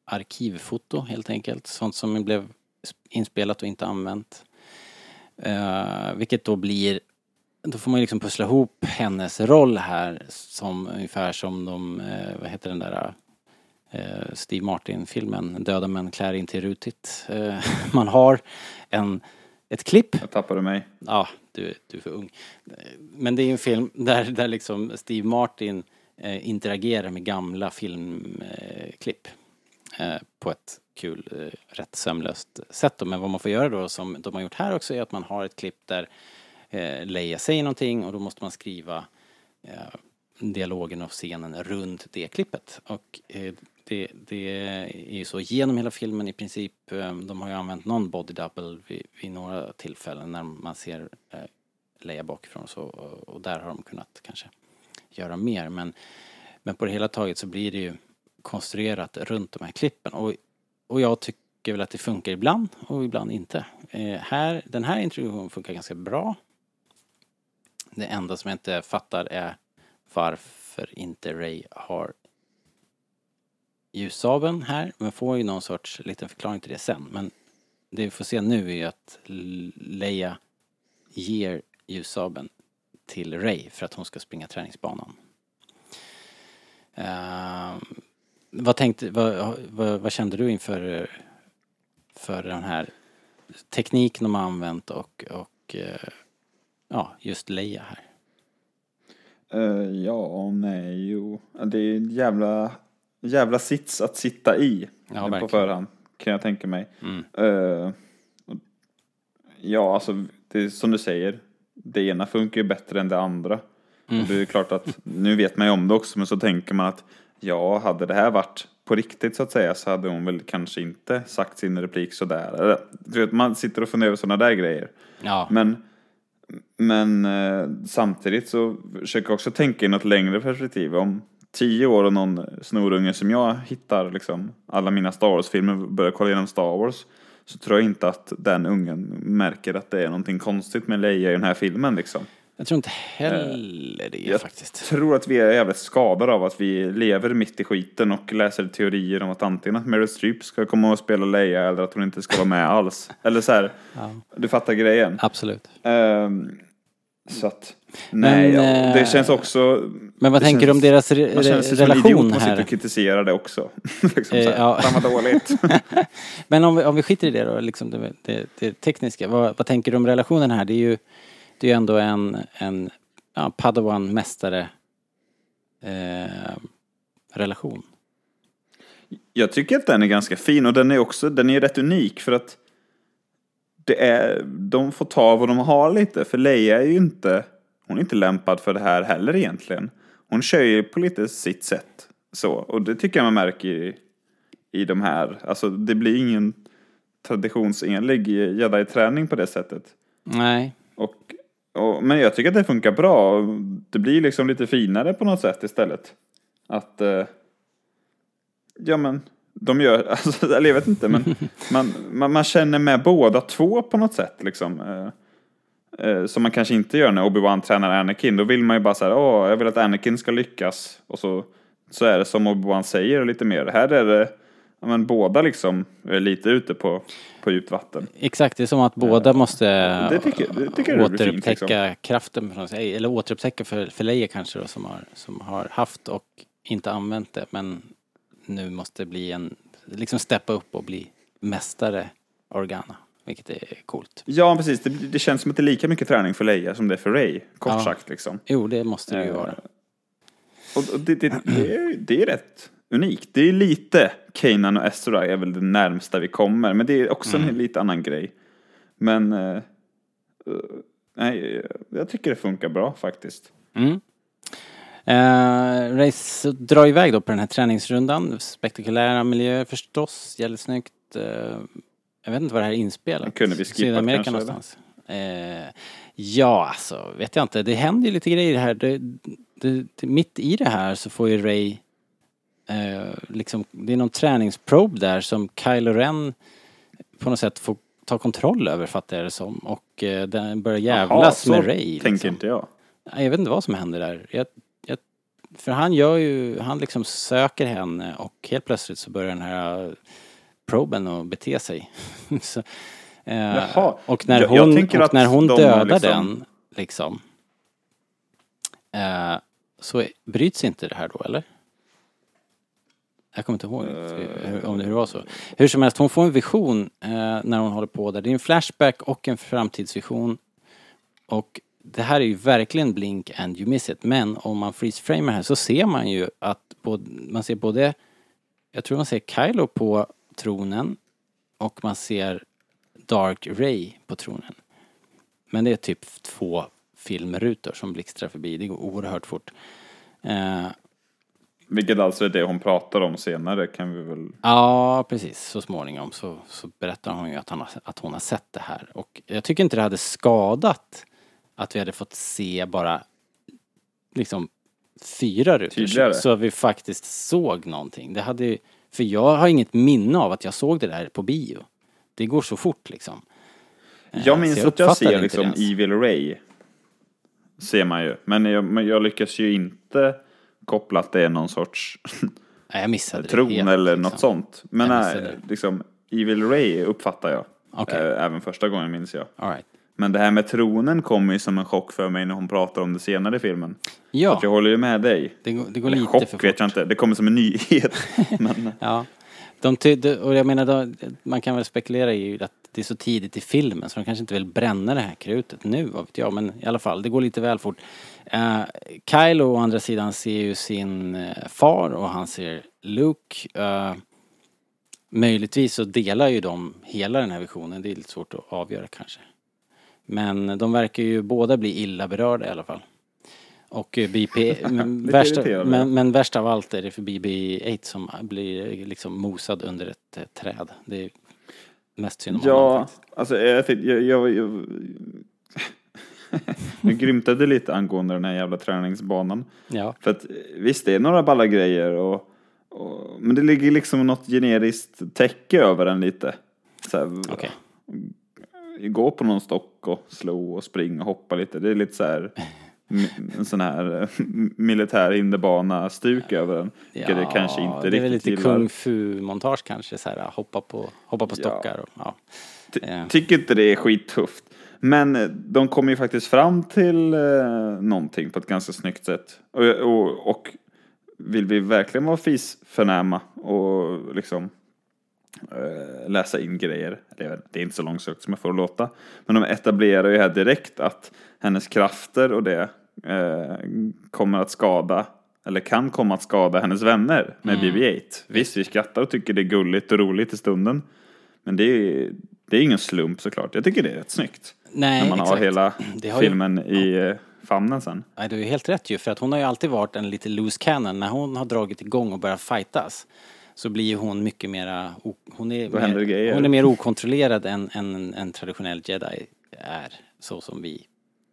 arkivfoto helt enkelt. Sånt som blev inspelat och inte använt. Vilket då blir, då får man ju liksom pussla ihop hennes roll här som ungefär som de, eh, vad heter den där eh, Steve Martin-filmen Döda män klär inte rutigt. Eh, man har en, ett klipp Jag tappade mig. Ja, du, du är för ung. Men det är en film där, där liksom Steve Martin eh, interagerar med gamla filmklipp eh, på ett kul, eh, rätt sömlöst sätt. Då. Men vad man får göra då, som de har gjort här också, är att man har ett klipp där eh, Leia säger någonting och då måste man skriva eh, dialogen och scenen runt det klippet. Och eh, det, det är ju så genom hela filmen i princip. eh, De har ju använt någon body double vid, vid några tillfällen när man ser eh, Leia bakifrån och så. Och, och där har de kunnat kanske göra mer. Men, men på det hela taget så blir det ju konstruerat runt de här klippen. Och, och jag tycker väl att det funkar ibland och ibland inte. Eh, här, den här introduktionen funkar ganska bra. Det enda som jag inte fattar är varför inte Ray har ljussabeln här. Men får ju någon sorts liten förklaring till det sen. Men det vi får se nu är ju att Leia ger ljussabeln till Ray för att hon ska springa träningsbanan. Uh, vad, tänkte, vad, vad, vad kände du inför för den här tekniken de har använt och, och uh, ja, just Leia här? Eh, ja, nej, jo. Det är en jävla, jävla sits att sitta i Ja, på förhand, kan jag tänka mig. Mm. Och- ja, alltså, det är som du säger. Det ena funkar ju bättre än det andra. Mm. Och det är klart att, nu vet man ju om det också, men så tänker man att ja, hade det här varit på riktigt så att säga så hade hon väl kanske inte sagt sin replik sådär. Du vet, man sitter och funderar över sådana där grejer. Ja, Men, men eh, samtidigt så försöker jag också tänka i något längre perspektiv. Om tio år och någon snorunge som jag hittar liksom alla mina Star Wars-filmer börjar kolla igenom Star Wars så tror jag inte att den ungen märker att det är någonting konstigt med Leia i den här filmen liksom jag tror inte heller det jag faktiskt. tror att vi är jävligt skadade av att vi lever mitt i skiten och läser teorier om att antingen att Meryl Streep ska komma och spela Leia eller att hon inte ska vara med alls. Eller så här, Ja, du fattar grejen. absolut. Ehm, så att, nej, Men, ja, eh, det känns också... Men vad tänker du känns- om deras re- Man känner sig som en idiot man sitter här? och kritiserar det också. liksom Eh, här, ja. Fan vad dåligt. Men om vi, om vi skiter i det då, liksom det, det, det tekniska. Vad, vad tänker du om relationen här? Det är ju, det är ju ändå en, en ja, Padawan-mästare eh, relation. Jag tycker att den är ganska fin och den är också, den är rätt unik för att det är, de får ta vad de har lite, för Leia är ju inte, hon är inte lämpad för det här heller egentligen. Hon kör ju på lite sitt sätt så, och det tycker jag man märker i, i de här, alltså det blir ingen traditionsenlig jedi-träning på det sättet. Nej, Och, och, men jag tycker att det funkar bra. Det blir liksom lite finare på något sätt istället. Att, eh, ja men, de gör, alltså, eller jag vet inte, men man, man, man känner med båda två på något sätt liksom. Eh, eh, som man kanske inte gör när Obi-Wan tränar Anakin. Då vill man ju bara säga, åh, jag vill att Anakin ska lyckas. Och så, så är det som Obi-Wan säger lite mer. Här är det, ja, men båda liksom är lite ute på, på djupt vatten. exakt. Det är som att båda måste det tycker- det tycker fint, återupptäcka liksom. kraften, något sätt. eller återupptäcka för, för Leia kanske då, som har, som har haft och inte använt det men nu måste bli en, liksom steppa upp och bli mästare Organa. Vilket är coolt. Ja, precis. Det, det känns som att det är lika mycket träning för Leia som det är för Ray, kort Ja. sagt liksom. Jo, det måste det ju Eh, vara. Och, och det, det, det, är, det är rätt unikt. Det är lite Kanan och Ezra är väl det närmsta vi kommer, men det är också Mm. en lite annan grej. Men eh, eh, nej, jag tycker det funkar bra faktiskt. Mm. Eh, race drar iväg då på den här träningsrundan. Spektakulära miljöer förstås, jävligt snyggt. Eh, jag vet inte var det här är inspelat. Kunde vi skippat Sydamerika kanske, någonstans. Eh, ja, alltså vet jag inte. Det händer ju lite grejer här. Det, det, det, mitt i det här så får ju Ray eh, liksom, det är någon träningsprobe där som Kylo Ren på något sätt får ta kontroll över fattar jag det som. Och eh, den börjar jävlas Jaha, med Ray. tänker liksom. inte jag. Jag vet inte vad som händer där. Jag, jag, för han gör ju, han liksom söker henne och helt plötsligt så börjar den här proben att bete sig. så, eh, och när Jag- jag hon, tänker och när hon dödar liksom- den, liksom, eh, så bryts inte det här då, eller? Jag kommer inte ihåg Eh, hur, om det hur det var så. Hur som helst, hon får en vision eh, när hon håller på där. Det är en flashback och en framtidsvision. Och det här är ju verkligen blink and you miss it. Men om man freeze-framar här så ser man ju att både, man ser både, jag tror man ser Kylo på tronen och man ser Dark Ray på tronen. Men det är typ två filmrutor som blixtrar förbi. Det går oerhört fort. Eh, Vilket alltså är det hon pratar om senare kan vi väl... Ja, precis. Så småningom så, så berättar hon ju att, han har, att hon har sett det här. Och jag tycker inte det hade skadat att vi hade fått se bara liksom fyra rutor. Tydligare. Så, så vi faktiskt såg någonting. Det hade ju- för jag har inget minne av att jag såg det där på bio. Det går så fort liksom. Eh, Jag så minns att jag ser liksom. Evil Ray. Ser man ju. Men jag, men jag lyckas ju inte koppla att det är någon sorts Nej, jag missade tron helt, eller liksom. något sånt. Men nej, liksom Evil Ray uppfattar jag. Okej. Eh, Även första gången minns jag. Right. Men det här med tronen kommer ju som en chock för mig när hon pratar om det senare i filmen. Ja, Att jag håller ju med dig. det går, det går lite chock för fort. vet jag inte, det kommer som en nyhet. Men, Ja. De tydde, och jag menar, då, man kan väl spekulera i att det är så tidigt i filmen så de kanske inte vill bränna det här krutet nu, vad vet jag. Men i alla fall, det går lite väl fort. Uh, Kylo å andra sidan ser ju sin eh, far och han ser Luke. Uh, möjligtvis så delar ju de hela den här visionen, det är lite svårt att avgöra kanske. Men de verkar ju båda bli illa berörda i alla fall. Och eh, BP, men, Lite värst, irriterande. men, men värst av allt är det för BB-8 som blir liksom mosad under ett eh, träd. Det är mest synd om honom ja, faktiskt. alltså jag, jag, jag, jag, jag grymtade lite angående den här jävla träningsbanan. Ja. För att visst, det är några balla grejer och, och men det ligger liksom något generiskt täcke över den lite. Så här, Okej. Gå på någon stock och slå och springa och hoppa lite. Det är lite så här en sån här eh, militär hinderbana-stuk över den. Vilket det kanske inte det är väl riktigt lite gillar. kung fu-montage kanske, så här, hoppa på, hoppa på Ja. stockar och ja. Eh. Tycker inte det är skittufft. Men eh, de kommer ju faktiskt fram till eh, någonting på ett ganska snyggt sätt. Och, och, och vill vi verkligen vara fisförnäma och liksom eh, läsa in grejer. Det är, det inte så långsökt som jag får det låta. Men de etablerar ju här direkt att hennes krafter och det eh, kommer att skada eller kan komma att skada hennes vänner med BB-8. Visst, vi skrattar och tycker det är gulligt och roligt i stunden. Men det är, det är ingen slump såklart. Jag tycker det är rätt snyggt. Nej, när man exakt. har hela har ju- filmen i eh, famnen sen. Nej, du är helt rätt ju, för att hon har ju alltid varit en lite loose cannon. När hon har dragit igång och börjat fightas så blir ju hon mycket mera, hon är, mer, hon är mer okontrollerad än, än en traditionell jedi är. Så som vi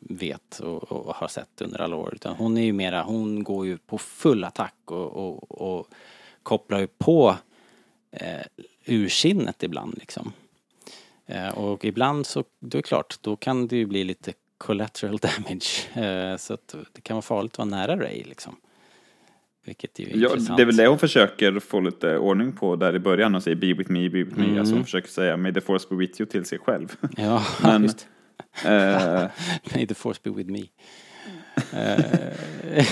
vet och, och har sett under alla år. Utan hon är ju mera, hon går ju på full attack och, och, och kopplar ju på eh, ursinnet ibland liksom. Eh, och ibland så, då är det klart, då kan det ju bli lite collateral damage. Eh, så att det kan vara farligt att vara nära Ray liksom. Vilket är Ja, intressant. det är väl det hon försöker få lite ordning på där i början och säger be with me, be with me. Mm. Alltså hon försöker säga may the force be with you till sig själv. Ja, Men- just. Eh, May the force be with me. Eh,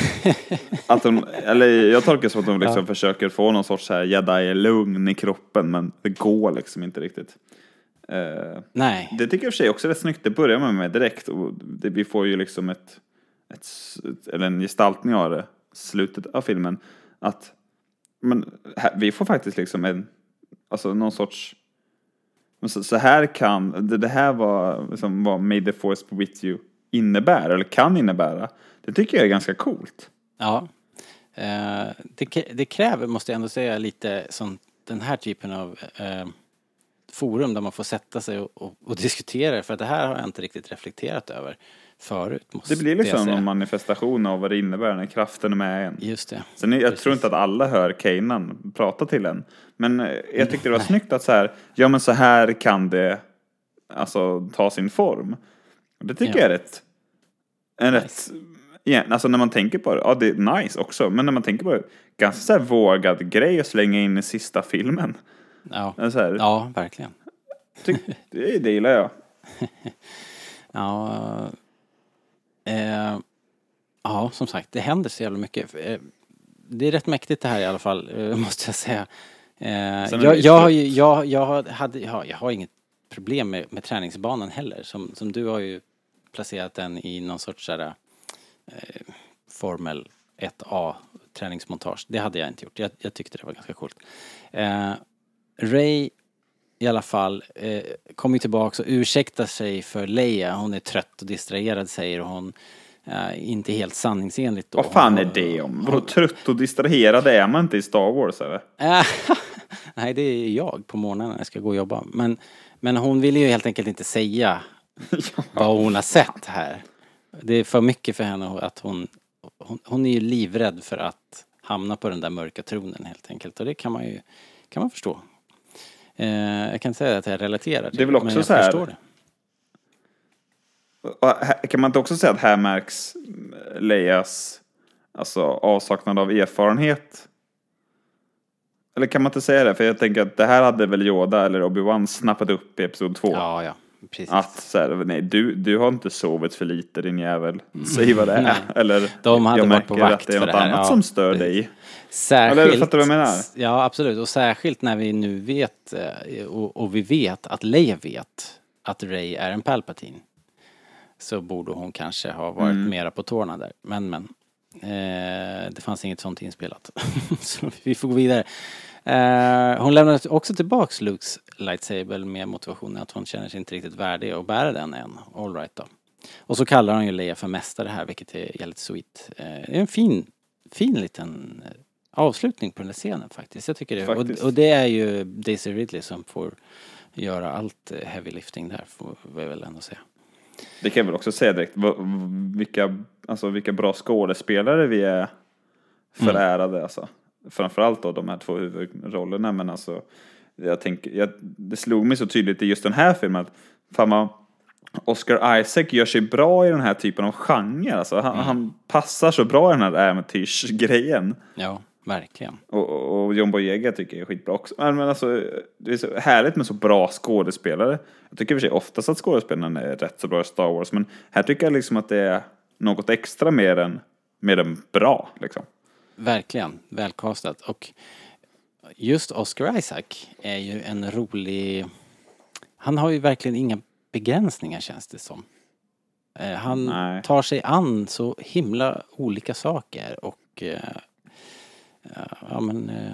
Att de, eller jag tolkar det som att de liksom försöker få någon sorts så här jedi-lugn i kroppen, men det går liksom inte riktigt. Eh, Nej. det tycker jag i och för sig också är rätt snyggt. Det börjar man med direkt och det, vi får ju liksom ett, ett, eller en gestaltning av det, slutet av filmen. Att men, här, vi får faktiskt liksom en, alltså någon sorts, så, så här kan, det, det här var liksom vad May the Force be with you innebär, eller kan innebära. Det tycker jag är ganska coolt. Ja. Eh, det, det kräver, måste jag ändå säga, lite som den här typen av eh, forum där man får sätta sig och, och, och diskutera för att det här har jag inte riktigt reflekterat över förut. Måste Det blir liksom någon manifestation av vad det innebär när kraften är med en. Just det. Sen jag tror inte att alla hör Kanan prata till en. Men eh, jag tyckte det var snyggt att så här, ja men så här kan det alltså ta sin form. Det tycker Ja. jag är rätt, en rätt, igen, alltså när man tänker på det, ja det är nice också, men när man tänker på det, ganska så här vågad grej att slänga in i sista filmen. Ja, här, ja verkligen. tyck, det, det gillar jag. Ja, eh, ja, som sagt, det händer så jävla mycket. Eh, Det är rätt mäktigt det här i alla fall, eh, måste jag säga. Eh, jag, jag, har ju, jag, jag, hade, ja, jag har inget problem med, med träningsbanan heller. Som, som du har ju placerat den i någon sorts sådär, eh, Formel 1A träningsmontage. Det hade jag inte gjort. Jag, jag tyckte det var ganska coolt. Eh, Ray i alla fall eh, kommer ju tillbaks och ursäktar sig för Leia. Hon är trött och distraherad säger hon. Eh, inte helt sanningsenligt då. Vad fan är det om? Vadå trött och distraherad är man inte i Star Wars eller? Eh, Nej, det är jag på morgonen när jag ska gå och jobba. Men, men hon vill ju helt enkelt inte säga vad hon har sett här. Det är för mycket för henne att hon, hon, hon är ju livrädd för att hamna på den där mörka tronen helt enkelt. Och det kan man ju kan man förstå. Eh, jag kan inte säga att jag relaterar till Det är väl också men jag så här- förstår det. Här- Kan man inte också säga att här märks Leias alltså, avsaknad av erfarenhet? Eller kan man inte säga det? För jag tänker att det här hade väl Yoda eller Obi-Wan snappat upp i Episod 2. Ja, ja, precis. Att så här, nej, du, du har inte sovit för lite din jävel. Säg vad det är. Eller De hade jag varit på vakt att det är något det annat Ja, som stör precis. dig. Särskilt, Eller fattar du vad jag menar? Ja, absolut. Och särskilt när vi nu vet, eh, och, och vi vet att Leia vet att Ray är en Palpatine. Så borde hon kanske ha varit Mm. mera på tårna där. Men, men. Eh, det fanns inget sånt inspelat. så vi får gå vidare. Eh, hon lämnar också tillbaks Lukes lightsaber med motivationen att hon känner sig inte riktigt värdig att bära den än. All right då. Och så kallar hon ju Leia för mästare här, vilket är jävligt sweet. Eh, det är en fin, fin liten eh, avslutning på den här scenen faktiskt. Jag tycker det. Och, och det är ju Daisy Ridley som får göra allt heavy lifting där, får vi väl ändå säga. Det kan jag väl också säga direkt. Vilka, alltså, vilka bra skådespelare vi är förärade. Alltså. Framförallt då de här två huvudrollerna. Men alltså, jag tänker, jag, det slog mig så tydligt i just den här filmen att fan vad Oscar Isaac gör sig bra i den här typen av genre. Alltså, han, han passar så bra i den här äventyrsgrejen. Ja, verkligen. Och, och och John Boyega tycker jag är skitbra också. Men, men alltså, det är så härligt med så bra skådespelare. Jag tycker i och för sig oftast att skådespelarna är rätt så bra i Star Wars. Men här tycker jag liksom att det är något extra mer än, mer än bra. Liksom. Verkligen, välkastat. Och just Oscar Isaac är ju en rolig... Han har ju verkligen inga begränsningar känns det som. Eh, Han Nej. tar sig an så himla olika saker och... eh, Ja men... eh,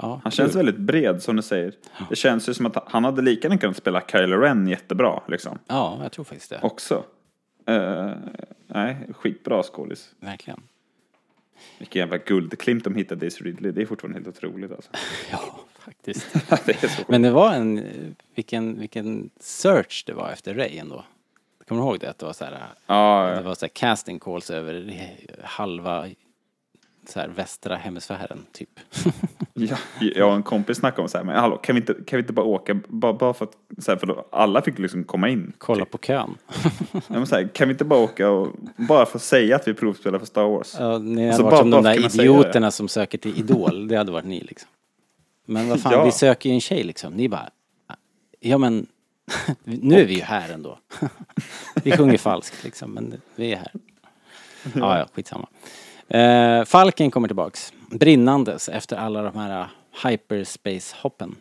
Ja, Han känns kul. väldigt bred som du säger. Det känns ju som att han hade lika gärna kunnat spela Kylo Ren jättebra. Liksom. Ja, jag tror faktiskt det. Också. Eh, nej, skitbra skådis. Verkligen. Vilken jävla guldklimp de hittade i Ridley. Det är fortfarande helt otroligt alltså. Ja, faktiskt. det. Men det var en... Vilken, vilken search det var efter Ray ändå. Kommer du ihåg det? Att det var så här... Ja, Det ja. var så här casting calls över halva så här västra hemisfären typ. Ja, jag och en kompis snackade om så här, men hallå, kan vi inte, kan vi inte bara åka, bara, bara för att, så här, för då, alla fick liksom komma in. Kolla på kön. Ja, men så här, kan vi inte bara åka och, bara för att säga att vi provspelar för Star Wars? Ja, ni hade Alltså, varit bara- som de bara där idioterna som söker till Idol. Det hade varit ni liksom. Men vad fan, Ja. vi söker ju en tjej liksom. Ni bara, ja men nu är vi ju här ändå. vi sjunger falskt liksom, men vi är här. Ja, ja, skitsamma. Eh, Falken kommer tillbaks. Brinnandes efter alla de här hyperspace-hoppen.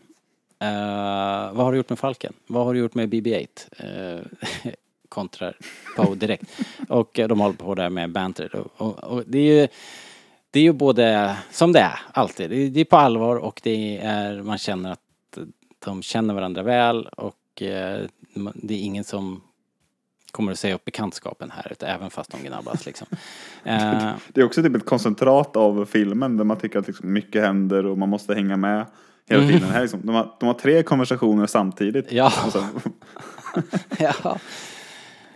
Eh, vad har du gjort med Falken? Vad har du gjort med BB-8? Eh, kontrar Poe direkt. Och eh, de håller på där med banter. Och, och, och det är ju det är ju både, som det är, alltid. Det är, det är på allvar och det är, man känner att de känner varandra väl och eh, det är ingen som kommer att säga upp bekantskapen här, även fast de gnabbas liksom. Eh, Det är också typ ett koncentrat av filmen där man tycker att liksom mycket händer och man måste hänga med hela Mm. tiden. Här liksom, de, har, de har tre konversationer samtidigt. Ja. Ja.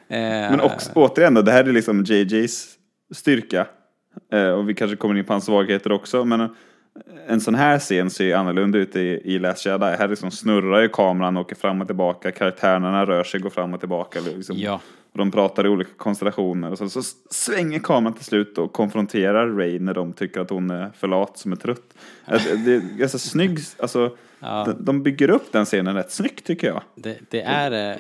Eh, men också, återigen då, det här är liksom JJs styrka. Eh, och vi kanske kommer in på hans svagheter också. Men en sån här scen ser ju annorlunda ut i, i Last Jedi. Här liksom snurrar ju kameran, åker fram och tillbaka. Karaktärerna rör sig, går fram och tillbaka. Liksom. Ja. Och de pratar i olika konstellationer. Och så, så svänger kameran till slut och konfronterar Ray när de tycker att hon är för lat som är trött. Eh, Det det är ganska snygg, alltså. Ja. de- De bygger upp den scenen rätt snyggt tycker jag. Det, det är... eh,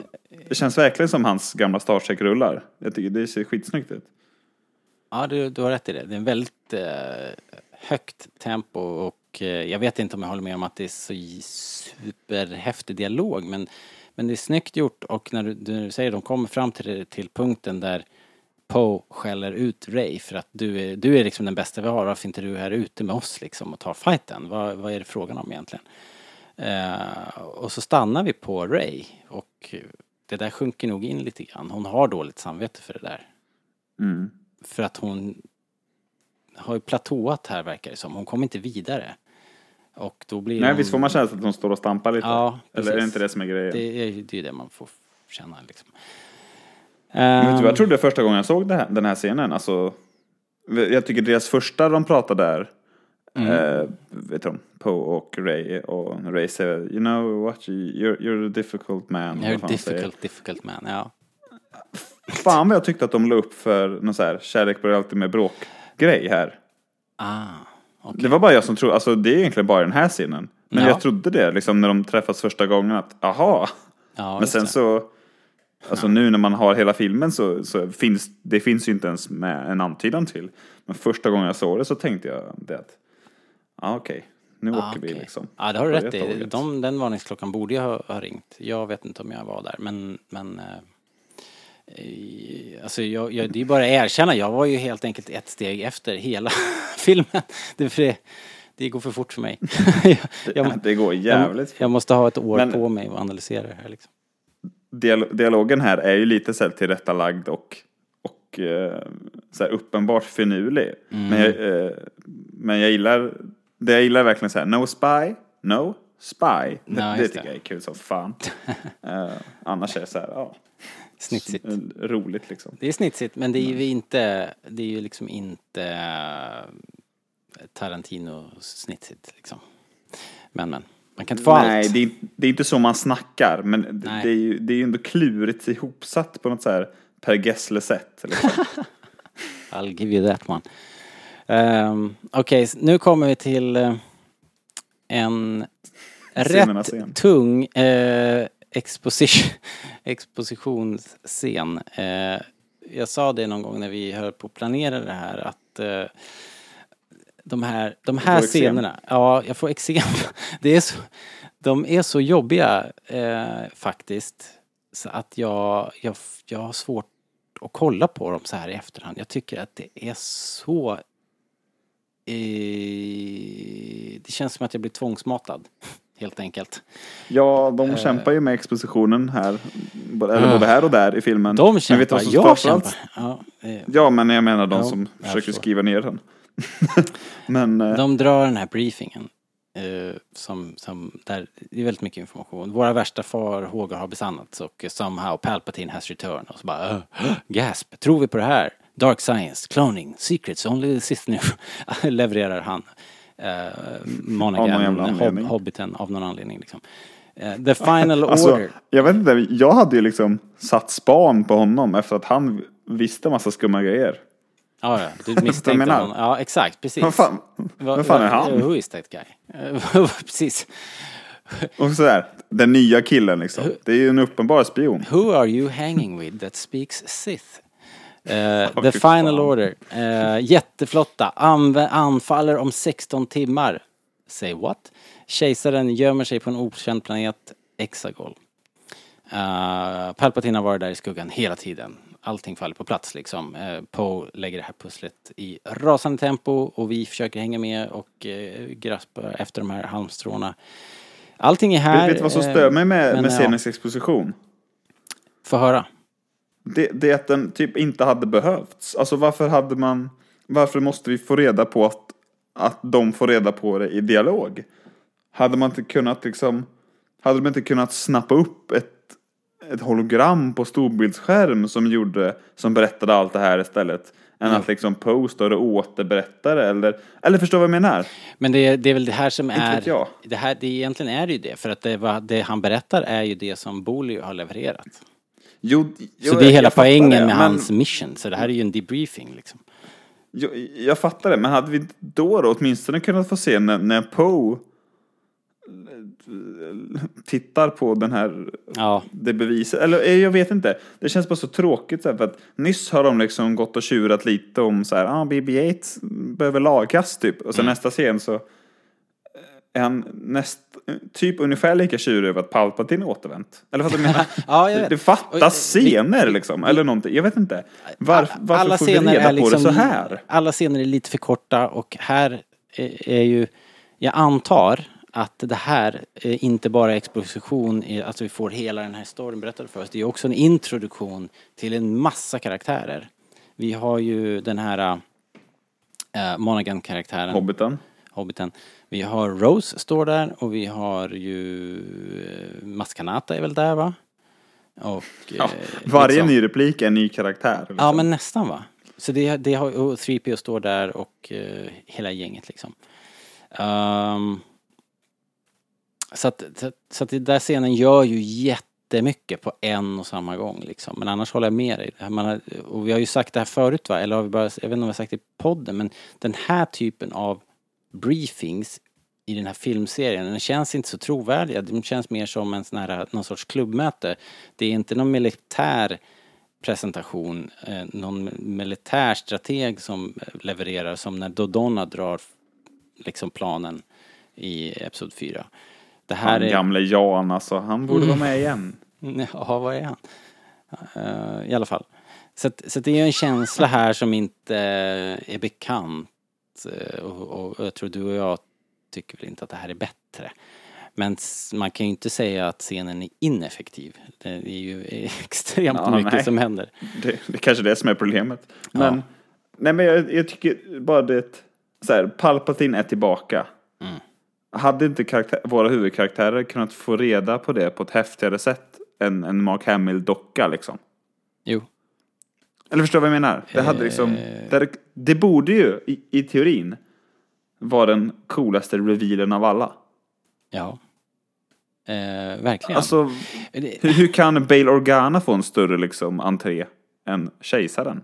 Det känns verkligen som hans gamla Star Trek-rullar. Jag tycker det ser skitsnyggt ut. Ja, du, du har rätt i det. Det är en väldigt eh, högt tempo och eh, jag vet inte om jag håller med om att det är så superhäftig dialog men, men det är snyggt gjort och när du, du säger de kommer fram till, till punkten där Poe skäller ut Ray för att du är, du är liksom den bästa vi har, varför inte du är här ute med oss liksom och tar fighten? Vad, vad är det frågan om egentligen? Eh, och så stannar vi på Ray och det där sjunker nog in lite grann. Hon har dåligt samvete för det där. Mm. För att hon har ju platåat här verkar det som. Hon kommer inte vidare. Och då blir Nej, hon... visst får man känslan att de står och stampar lite? Ja, Eller är det precis. inte det som är grejen? Det är ju det, är det man får känna liksom. Men vet du, Ehm, jag trodde första gången jag såg här, den här scenen, alltså. Jag tycker deras första de pratar där, Mm. eh, vet du, Poe och Ray, och Ray säger You know what, you're, you're a difficult man. You're a han säger. difficult, difficult man. Ja. Fan vad jag tyckte att de la upp för någon så här kärlek börjar alltid med bråk grej här. Ah, okej. Det var bara jag som trodde, alltså det är egentligen bara den här scenen. Men Ja. jag trodde det liksom när de träffas första gången att, aha. Ja, Men sen det. så, alltså nu när man har hela filmen så, så finns det finns ju inte ens med en antydan till. Men första gången jag såg det så tänkte jag det att, ja okej, nu Ah, åker vi okej. liksom. Ja, det har du rätt i. De, den varningsklockan borde jag ha, ha ringt. Jag vet inte om jag var där, men... men eh, alltså, jag, jag, det är bara att erkänna. Jag var ju helt enkelt ett steg efter hela filmen. Det, för det, det går för fort för mig. jag, det går jävligt jag, jag måste ha ett år Men- på mig att analysera det här liksom. Dial- dialogen här är ju lite så här tillrättalagd och, och eh, så här uppenbart finurlig. Mm. Men, jag, eh, men jag gillar, det jag gillar verkligen så här, no spy, no spy. Det, Ja, det just tycker det. jag är kul som fan. eh, annars är det så här, ja, Snitsigt. roligt liksom. Det är snitsigt, men det är ju inte, det är ju liksom inte eh, Tarantino-snitsigt liksom. Men men, man kan inte få Nej, allt. det är, det är inte så man snackar, men det, Nej. det är ju det är ju ändå klurigt ihopsatt på något så här Per Gessle-sätt. Liksom. I'll give you that one. Um, Okej, s- nu kommer vi till eh, en rätt tung eh, exposition, expositionsscen. Eh, jag sa det någon gång när vi höll på att planera det här att eh, de här, de här scenerna, ja jag får eksem. Det är så, de är så jobbiga eh, faktiskt. Så att jag, jag, jag har svårt att kolla på dem så här i efterhand. Jag tycker att det är så... Eh, det känns som att jag blir tvångsmatad. Helt enkelt. Ja, de kämpar ju med expositionen här. Eller både här och där i filmen. De Men vet du kämpar, vad som jag kämpar. Ja, eh, Ja, men jag menar de Ja, som försöker förstår. skriva ner den. men eh, De drar den här briefingen. Eh, som, som, där, det är väldigt mycket information. Våra värsta farhågor har besannats och somehow Palpatine has returned. Och så bara, uh, gasp, tror vi på det här? Dark science, cloning, secrets, only the Sith knew. Levererar han. Monaghan, anledning. hob, hobbiten, av någon anledning liksom. Eh, the final alltså, order. jag vet inte, jag hade ju liksom satt span på honom efter att han visste massa skumma grejer. Ja, ja, du misstänkte honom. Ja, exakt, precis. Vad fan, Va- vad fan är han? Who is that guy? Eh, precis. Och sådär, den nya killen liksom. Det är ju en uppenbar spion. Who are you hanging with that speaks Sith? Eh, The Final. Order. Eh, jätteflotta. Anv- anfaller om 16 timmar. Say what? Kejsaren gömmer sig på en okänd planet, Exagol. Uh, Palpatine har varit där i skuggan hela tiden. Allting faller på plats liksom. Uh, Poe lägger det här pusslet i rasande tempo och vi försöker hänga med och uh, graspa efter de här halmstråna. Allting är här. Vet du vad som eh, stör mig med, med scenens exposition? Få höra. Det, det är att den typ inte hade behövts. Alltså varför hade man, varför måste vi få reda på att, att de får reda på det i dialog? Hade man inte kunnat liksom, hade de inte kunnat snappa upp ett, ett hologram på storbildsskärm som gjorde, som berättade allt det här istället? Än att liksom posta och återberätta det eller, eller förstå vad jag menar? Men det, det är väl det här som Inte är... jag. Det här, det egentligen är det ju det. För att det, det han berättar är ju det som Bolio har levererat. Jo, jo, Så det är jag- hela jag poängen det, med men- hans mission. Så det här är ju en debriefing liksom. Jag, jag fattar det, men hade vi då, då åtminstone kunnat få se när, när Poe tittar på den här, Ja. det beviset, eller eh, jag vet inte. Det känns bara så tråkigt så här, för att nyss har de liksom gått och tjurat lite om så här, ah, BB-8 behöver lagas typ. Och sen Mm. nästa scen så är han näst, typ ungefär lika tjurig över att Palpatine återvänt. Eller vad du menar? Ja, jag vet. det fattas eh, scener liksom, eller någonting. Jag vet inte. Var, varför alla får vi reda är på liksom, det så här? Alla scener är lite för korta och här är, är ju, jag antar att det här är inte bara exposition, i- alltså vi får hela den här storyn berättad för oss. Det är också en introduktion till en massa karaktärer. Vi har ju den här äh, Monaghan-karaktären. Hobbiten. Hobbiten. Vi har Rose står där och vi har ju eh, Maskanata är väl där va? Och... Ja, eh, varje liksom- ny replik är en ny karaktär. Liksom. Ja men nästan va. Så det, det har, och 3PO står där och eh, hela gänget liksom. Ehm, så att, så, så att den där scenen gör ju jättemycket på en och samma gång liksom. Men annars håller jag med dig. Man har, och vi har ju sagt det här förut va, eller har vi bara, jag vet inte om vi har sagt det i podden, men den här typen av briefings i den här filmserien, den känns inte så trovärdiga. De känns mer som en sån här, någon sorts klubbmöte. Det är inte någon militär presentation, eh, någon militär strateg som eh, levererar som när Dodonna drar liksom planen i Episod 4. Det här Han är... gamle Jan alltså, han borde vara med igen. Ja, vad är han? Eh, I alla fall. Så, att, så att det är en känsla här som inte är bekant. Eh, och, och, och jag tror du och jag tycker väl inte att det här är bättre. Men man kan ju inte säga att scenen är ineffektiv. Det är ju extremt Ja, mycket nej. som händer. Det, det är kanske är det som är problemet. Men, Ja. nej, men jag, jag tycker bara det, så här, Palpatine är tillbaka. Mm. Hade inte karaktär, våra huvudkaraktärer kunnat få reda på det på ett häftigare sätt än en Mark Hamill-docka liksom? Jo. Eller förstår du vad jag menar? Det, hade liksom, Eh. det, hade- det borde ju i, i teorin vara den coolaste revealen av alla. Ja. Eh, verkligen. Alltså, Det- hur, hur kan Bail Organa få en större liksom entré än kejsaren?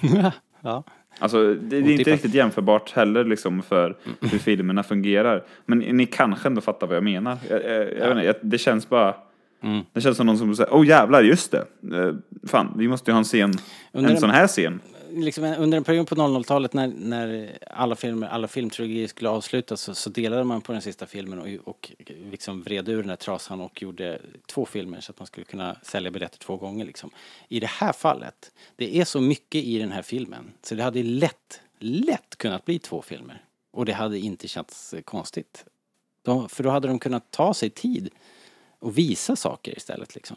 ja. Alltså, det, det är inte riktigt jämförbart heller liksom för hur filmerna fungerar. Men ni kanske ändå fattar vad jag menar. Jag, jag, jag vet inte, det känns bara... Mm. Det känns som någon som säger, åh oh, jävlar, just det. Eh, fan, vi måste ju ha en scen, Under en sån här scen. liksom under en period på 00-talet när, när alla filmer, alla filmtrilogier skulle avslutas så, så delade man på den sista filmen och, och liksom vred ur den där trasan och gjorde två filmer så att man skulle kunna sälja biljetter två gånger liksom. I det här fallet, det är så mycket i den här filmen så det hade lätt, lätt kunnat bli två filmer. Och det hade inte känts konstigt. De, för då hade de kunnat ta sig tid och visa saker istället liksom.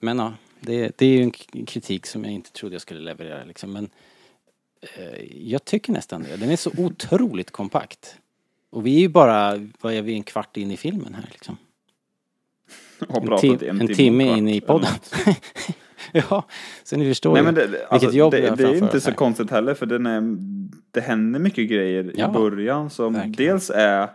Men ja, det, det är ju en kritik som jag inte trodde jag skulle leverera liksom. Men eh, jag tycker nästan det. Den är så otroligt kompakt. Och vi är ju bara, vad är vi, en kvart in i filmen här liksom. En, tim, i en, timme in i podden. ja, så ni förstår Nej men det, vilket alltså, jobb det, det är inte så konstigt heller för den är, det händer mycket grejer Ja, i början som verkligen. dels är,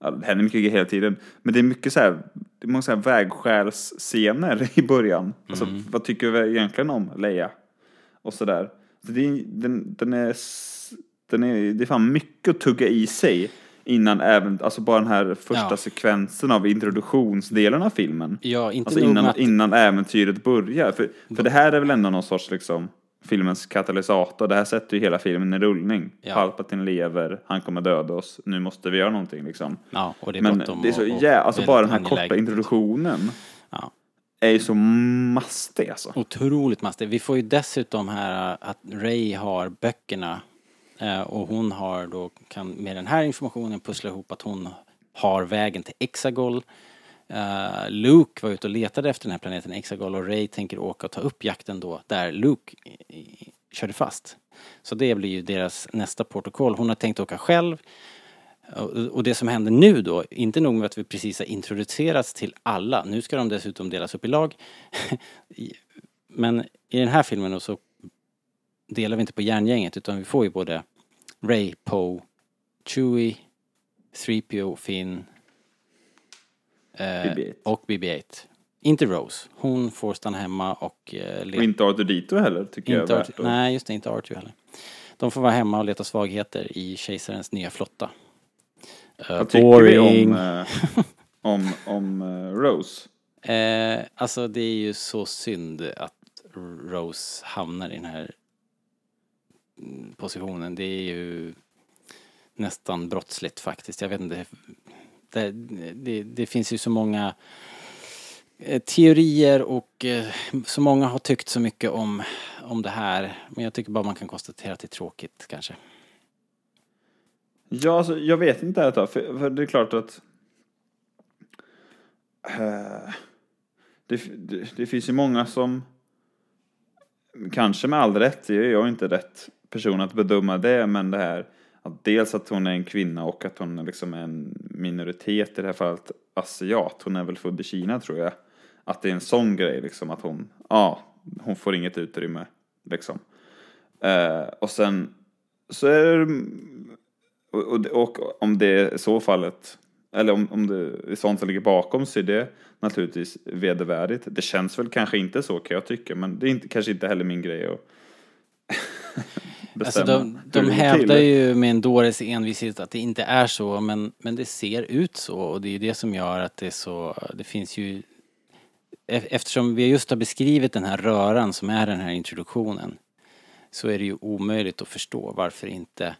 ja, det händer mycket hela tiden, men det är mycket så här, det är många så här vägskälsscener i början. Alltså Mm. vad tycker vi egentligen om Leia? Och sådär. Så det är, den, den är, den är, det är fan mycket att tugga i sig innan även, alltså bara den här första Ja. sekvensen av introduktionsdelen av filmen. Ja, inte Alltså innan, att, innan äventyret börjar. För, för det här är väl ändå någon sorts liksom filmens katalysator. Det här sätter ju hela filmen i rullning. Ja. Palpatine lever, han kommer döda oss, nu måste vi göra någonting liksom. Ja, och det är Men det är så och- och jä... alltså bara den här korta angeläget. introduktionen Ja. är ju så mastig alltså. Otroligt mastigt. Vi får ju dessutom här äh, att Ray har böckerna eh, och hon har då, kan med den här informationen pussla ihop att hon har vägen till Exagol. Uh, Luke var ute och letade efter den här planeten Exagol och Ray tänker åka och ta upp jakten då där Luke i- i- körde fast. Så det blir ju deras nästa protokoll. Hon har tänkt åka själv. Och och det som händer nu då, inte nog med att vi precis har introducerats till alla, nu ska de dessutom delas upp i lag. Men i den här filmen då så delar vi inte på järngänget utan vi får ju både Ray, Poe, Chewie, 3PO, Finn BB-8. och BB-8. Inte Rose. Hon får stanna hemma och eh, Och leta. inte Arthur Dito heller tycker jag Inte är värt att- nej, just det, inte Arthur heller. De får vara hemma och leta svagheter i kejsarens nya flotta. Eh, Vad tycker vi om, eh, om, om eh, Rose? Eh, alltså det är ju så synd att Rose hamnar i den här mm, positionen. Det är ju nästan brottsligt faktiskt. Jag vet inte. Det, det, det finns ju så många eh, teorier och eh, så många har tyckt så mycket om, om det här. Men jag tycker bara man kan konstatera att det är tråkigt kanske. Ja, alltså, jag vet inte här för, för det är klart att uh, det, det, det finns ju många som kanske med all rätt, jag är inte rätt person att bedöma det, men det här dels att hon är en kvinna och att hon liksom är en minoritet, i det här fallet asiat, hon är väl född i Kina tror jag, att det är en sån grej liksom att hon, ja, hon får inget utrymme liksom. Eh, och sen så är det och, och, och om det är så fallet, eller om, om det är sånt som ligger bakom så är det naturligtvis vedervärdigt. Det känns väl kanske inte så kan jag tycka, men det är inte, kanske inte heller min grej Alltså bestämma. de, hur de det går hävdar ju med en dåres envishet att det inte är så men, men det ser ut så och det är ju det som gör att det är så, det finns ju e- Eftersom vi just har beskrivit den här röran som är den här introduktionen så är det ju omöjligt att förstå varför inte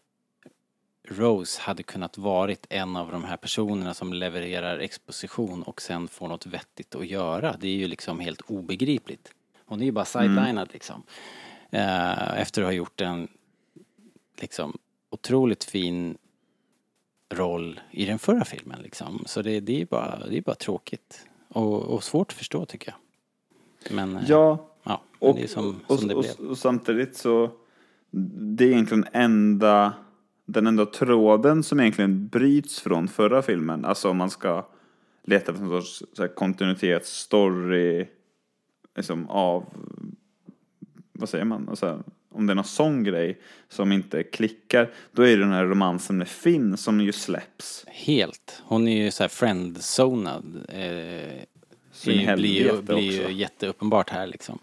Rose hade kunnat varit en av de här personerna som levererar exposition och sen får något vettigt att göra. Det är ju liksom helt obegripligt. Hon är ju bara sidelinad liksom. Eh, efter att ha gjort en liksom otroligt fin roll i den förra filmen liksom. Så det, det är bara, det är bara tråkigt. Och, och svårt att förstå tycker jag. Men, eh, Ja, ja, men och, det är som, och, som det och, blev. och samtidigt så det är egentligen enda den enda tråden som egentligen bryts från förra filmen. Alltså om man ska leta efter någon sorts så här, kontinuitetsstory liksom av vad säger man? Alltså, om det är någon sån grej som inte klickar, då är det den här romansen med Finn som ju släpps. Helt. Hon är ju så här friendzonad. Eh, Så det blir ju, blir ju jätteuppenbart här liksom.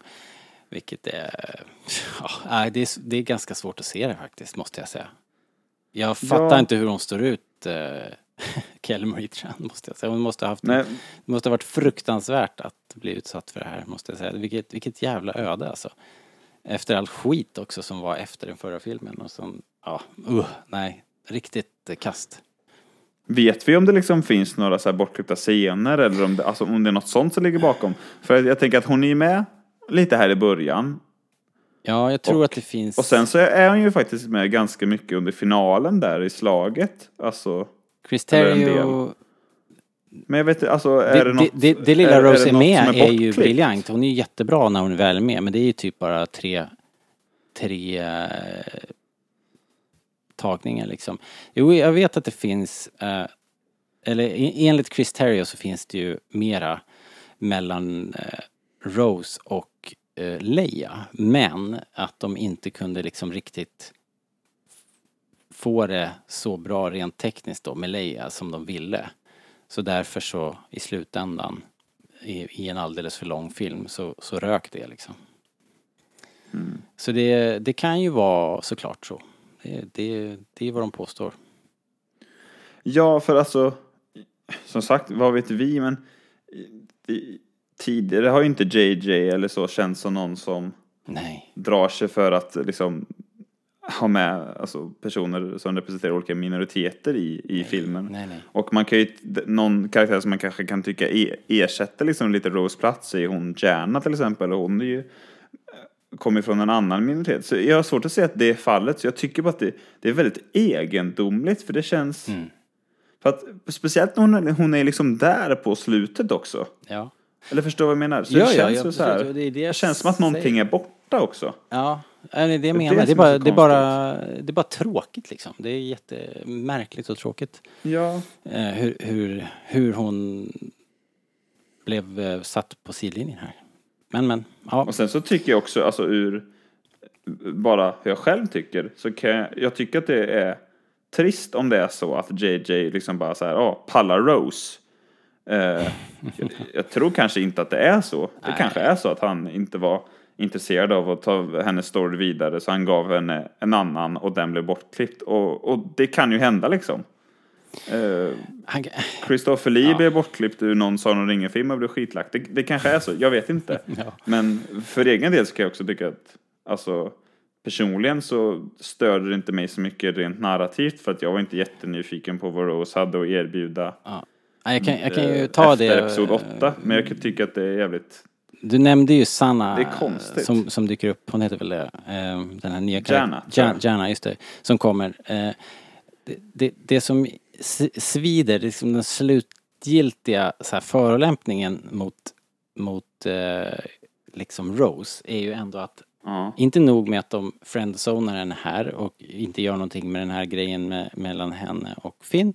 Vilket är, ja, nej, det är, det är ganska svårt att se det faktiskt, måste jag säga. Jag fattar Ja. inte hur hon står ut, eh, Kelly Marie Tran, måste jag säga. Hon måste ha haft, Nej, det måste ha varit fruktansvärt att bli utsatt för det här, måste jag säga. Vilket, vilket jävla öde alltså. Efter all skit också som var efter den förra filmen och som, ja, uh, nej, riktigt eh, kast. Vet vi om det liksom finns några så här bortklippta scener eller om det, alltså om det är något sånt som ligger bakom? För jag tänker att hon är ju med lite här i början. Ja, jag tror Och- att det finns... Och sen så är hon ju faktiskt med ganska mycket under finalen där i slaget. Alltså, Chris Terrio... men jag vet inte, alltså är Det, det det, något? det, det lilla Rose är, med som är, ju briljant. Hon är ju jättebra när hon är väl med. Men det är ju typ bara tre, tre eh, tagningar liksom. Jo, jag vet att det finns, eh, eller enligt Chris Terrio så finns det ju mera mellan eh, Rose och eh, Leia. Men att de inte kunde liksom riktigt få det så bra rent tekniskt då med Leia som de ville. Så därför så i slutändan i, i en alldeles för lång film så, så rök det liksom. Så det, det kan ju vara såklart så. Det, det, det är vad de påstår. Ja, för alltså, som sagt, vad vet vi, men i- tidigare har ju inte JJ eller så känts som någon som Nej. drar sig för att liksom ha med alltså, personer som representerar olika minoriteter i, i filmen. Nej, nej. Och man kan ju, någon karaktär som man kanske kan tycka e- ersätter liksom lite Rose plats är hon Jana till exempel. Och hon är ju, eh, kommer från en annan minoritet. Så jag har svårt att se att det är fallet. Så jag tycker bara att det, det är väldigt egendomligt. För det känns... Mm. För att, speciellt när hon, är- hon är liksom där på slutet också. Ja. Eller förstår du vad jag menar? Så Ja, det ja, känns ja, ju så här, det det det känns som att någonting är borta också. Ja, det är det jag Det är menar. det Det är, är bara, så det, är bara, det är bara tråkigt liksom. Det är jättemärkligt och tråkigt. Ja. Eh, hur, hur, hur hon blev eh, satt på sidlinjen här. Men, men, ja. Och sen så tycker jag också, alltså ur bara hur jag själv tycker, så kan jag, jag tycker att det är trist om det är så att JJ liksom bara så här, ja, pallar Rose. Eh, jag, jag tror kanske inte att det är så. Det Nej. kanske är så att han inte var intresserad av att ta hennes story vidare så han gav henne en annan och den blev bortklippt. Och, och det kan ju hända liksom. Eh, Han, Christopher Lee Ja. blev bortklippt ur någon Sagan om ringen-film och blev skitlagt. Det, det kanske är så, jag vet inte. Ja. Men för egen del så kan jag också tycka att, alltså personligen så störde det inte mig så mycket rent narrativt för att jag var inte jättenyfiken på vad Rose hade att erbjuda ja. Ja, jag, kan, jag kan ju eh, ta efter det. episod 8. Men jag kan tycka att det är jävligt, Du nämnde ju Sanna Det är konstigt. som, som dyker upp, hon heter väl det, eh, den här nya Jana, karaktär- tror Ja- jag. Jana, just det, som kommer. Eh, det, det, det som svider, det är liksom den slutgiltiga så här, förolämpningen mot, mot eh, liksom Rose är ju ändå att ja. inte nog med att de friendzonar henne här och inte gör någonting med den här grejen med, mellan henne och Finn.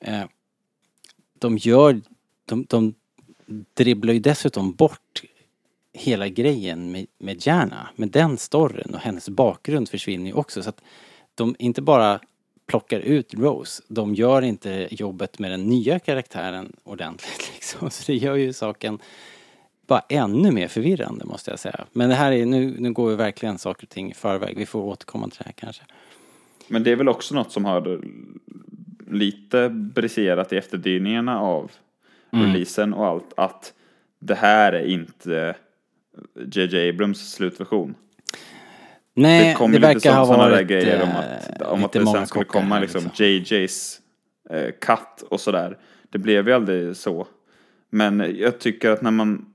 Eh, de gör, de, de dribblar ju dessutom bort hela grejen med, med Jana, med den storyn och hennes bakgrund försvinner ju också så att de inte bara plockar ut Rose, de gör inte jobbet med den nya karaktären ordentligt liksom. Så det gör ju saken bara ännu mer förvirrande måste jag säga. Men det här är, nu, nu går vi verkligen saker och ting i förväg. Vi får återkomma till det här kanske. Men det är väl också något som har lite briserat i efterdyningarna av Mm. releasen och allt. Att det här är inte JJ Abrams slutversion. Nej, det det, kom lite verkar ha sådana där varit grejer om eh, att, om att lite det sen skulle komma här, liksom JJ's eh, cut och sådär. Det blev ju aldrig så. Men jag tycker att när man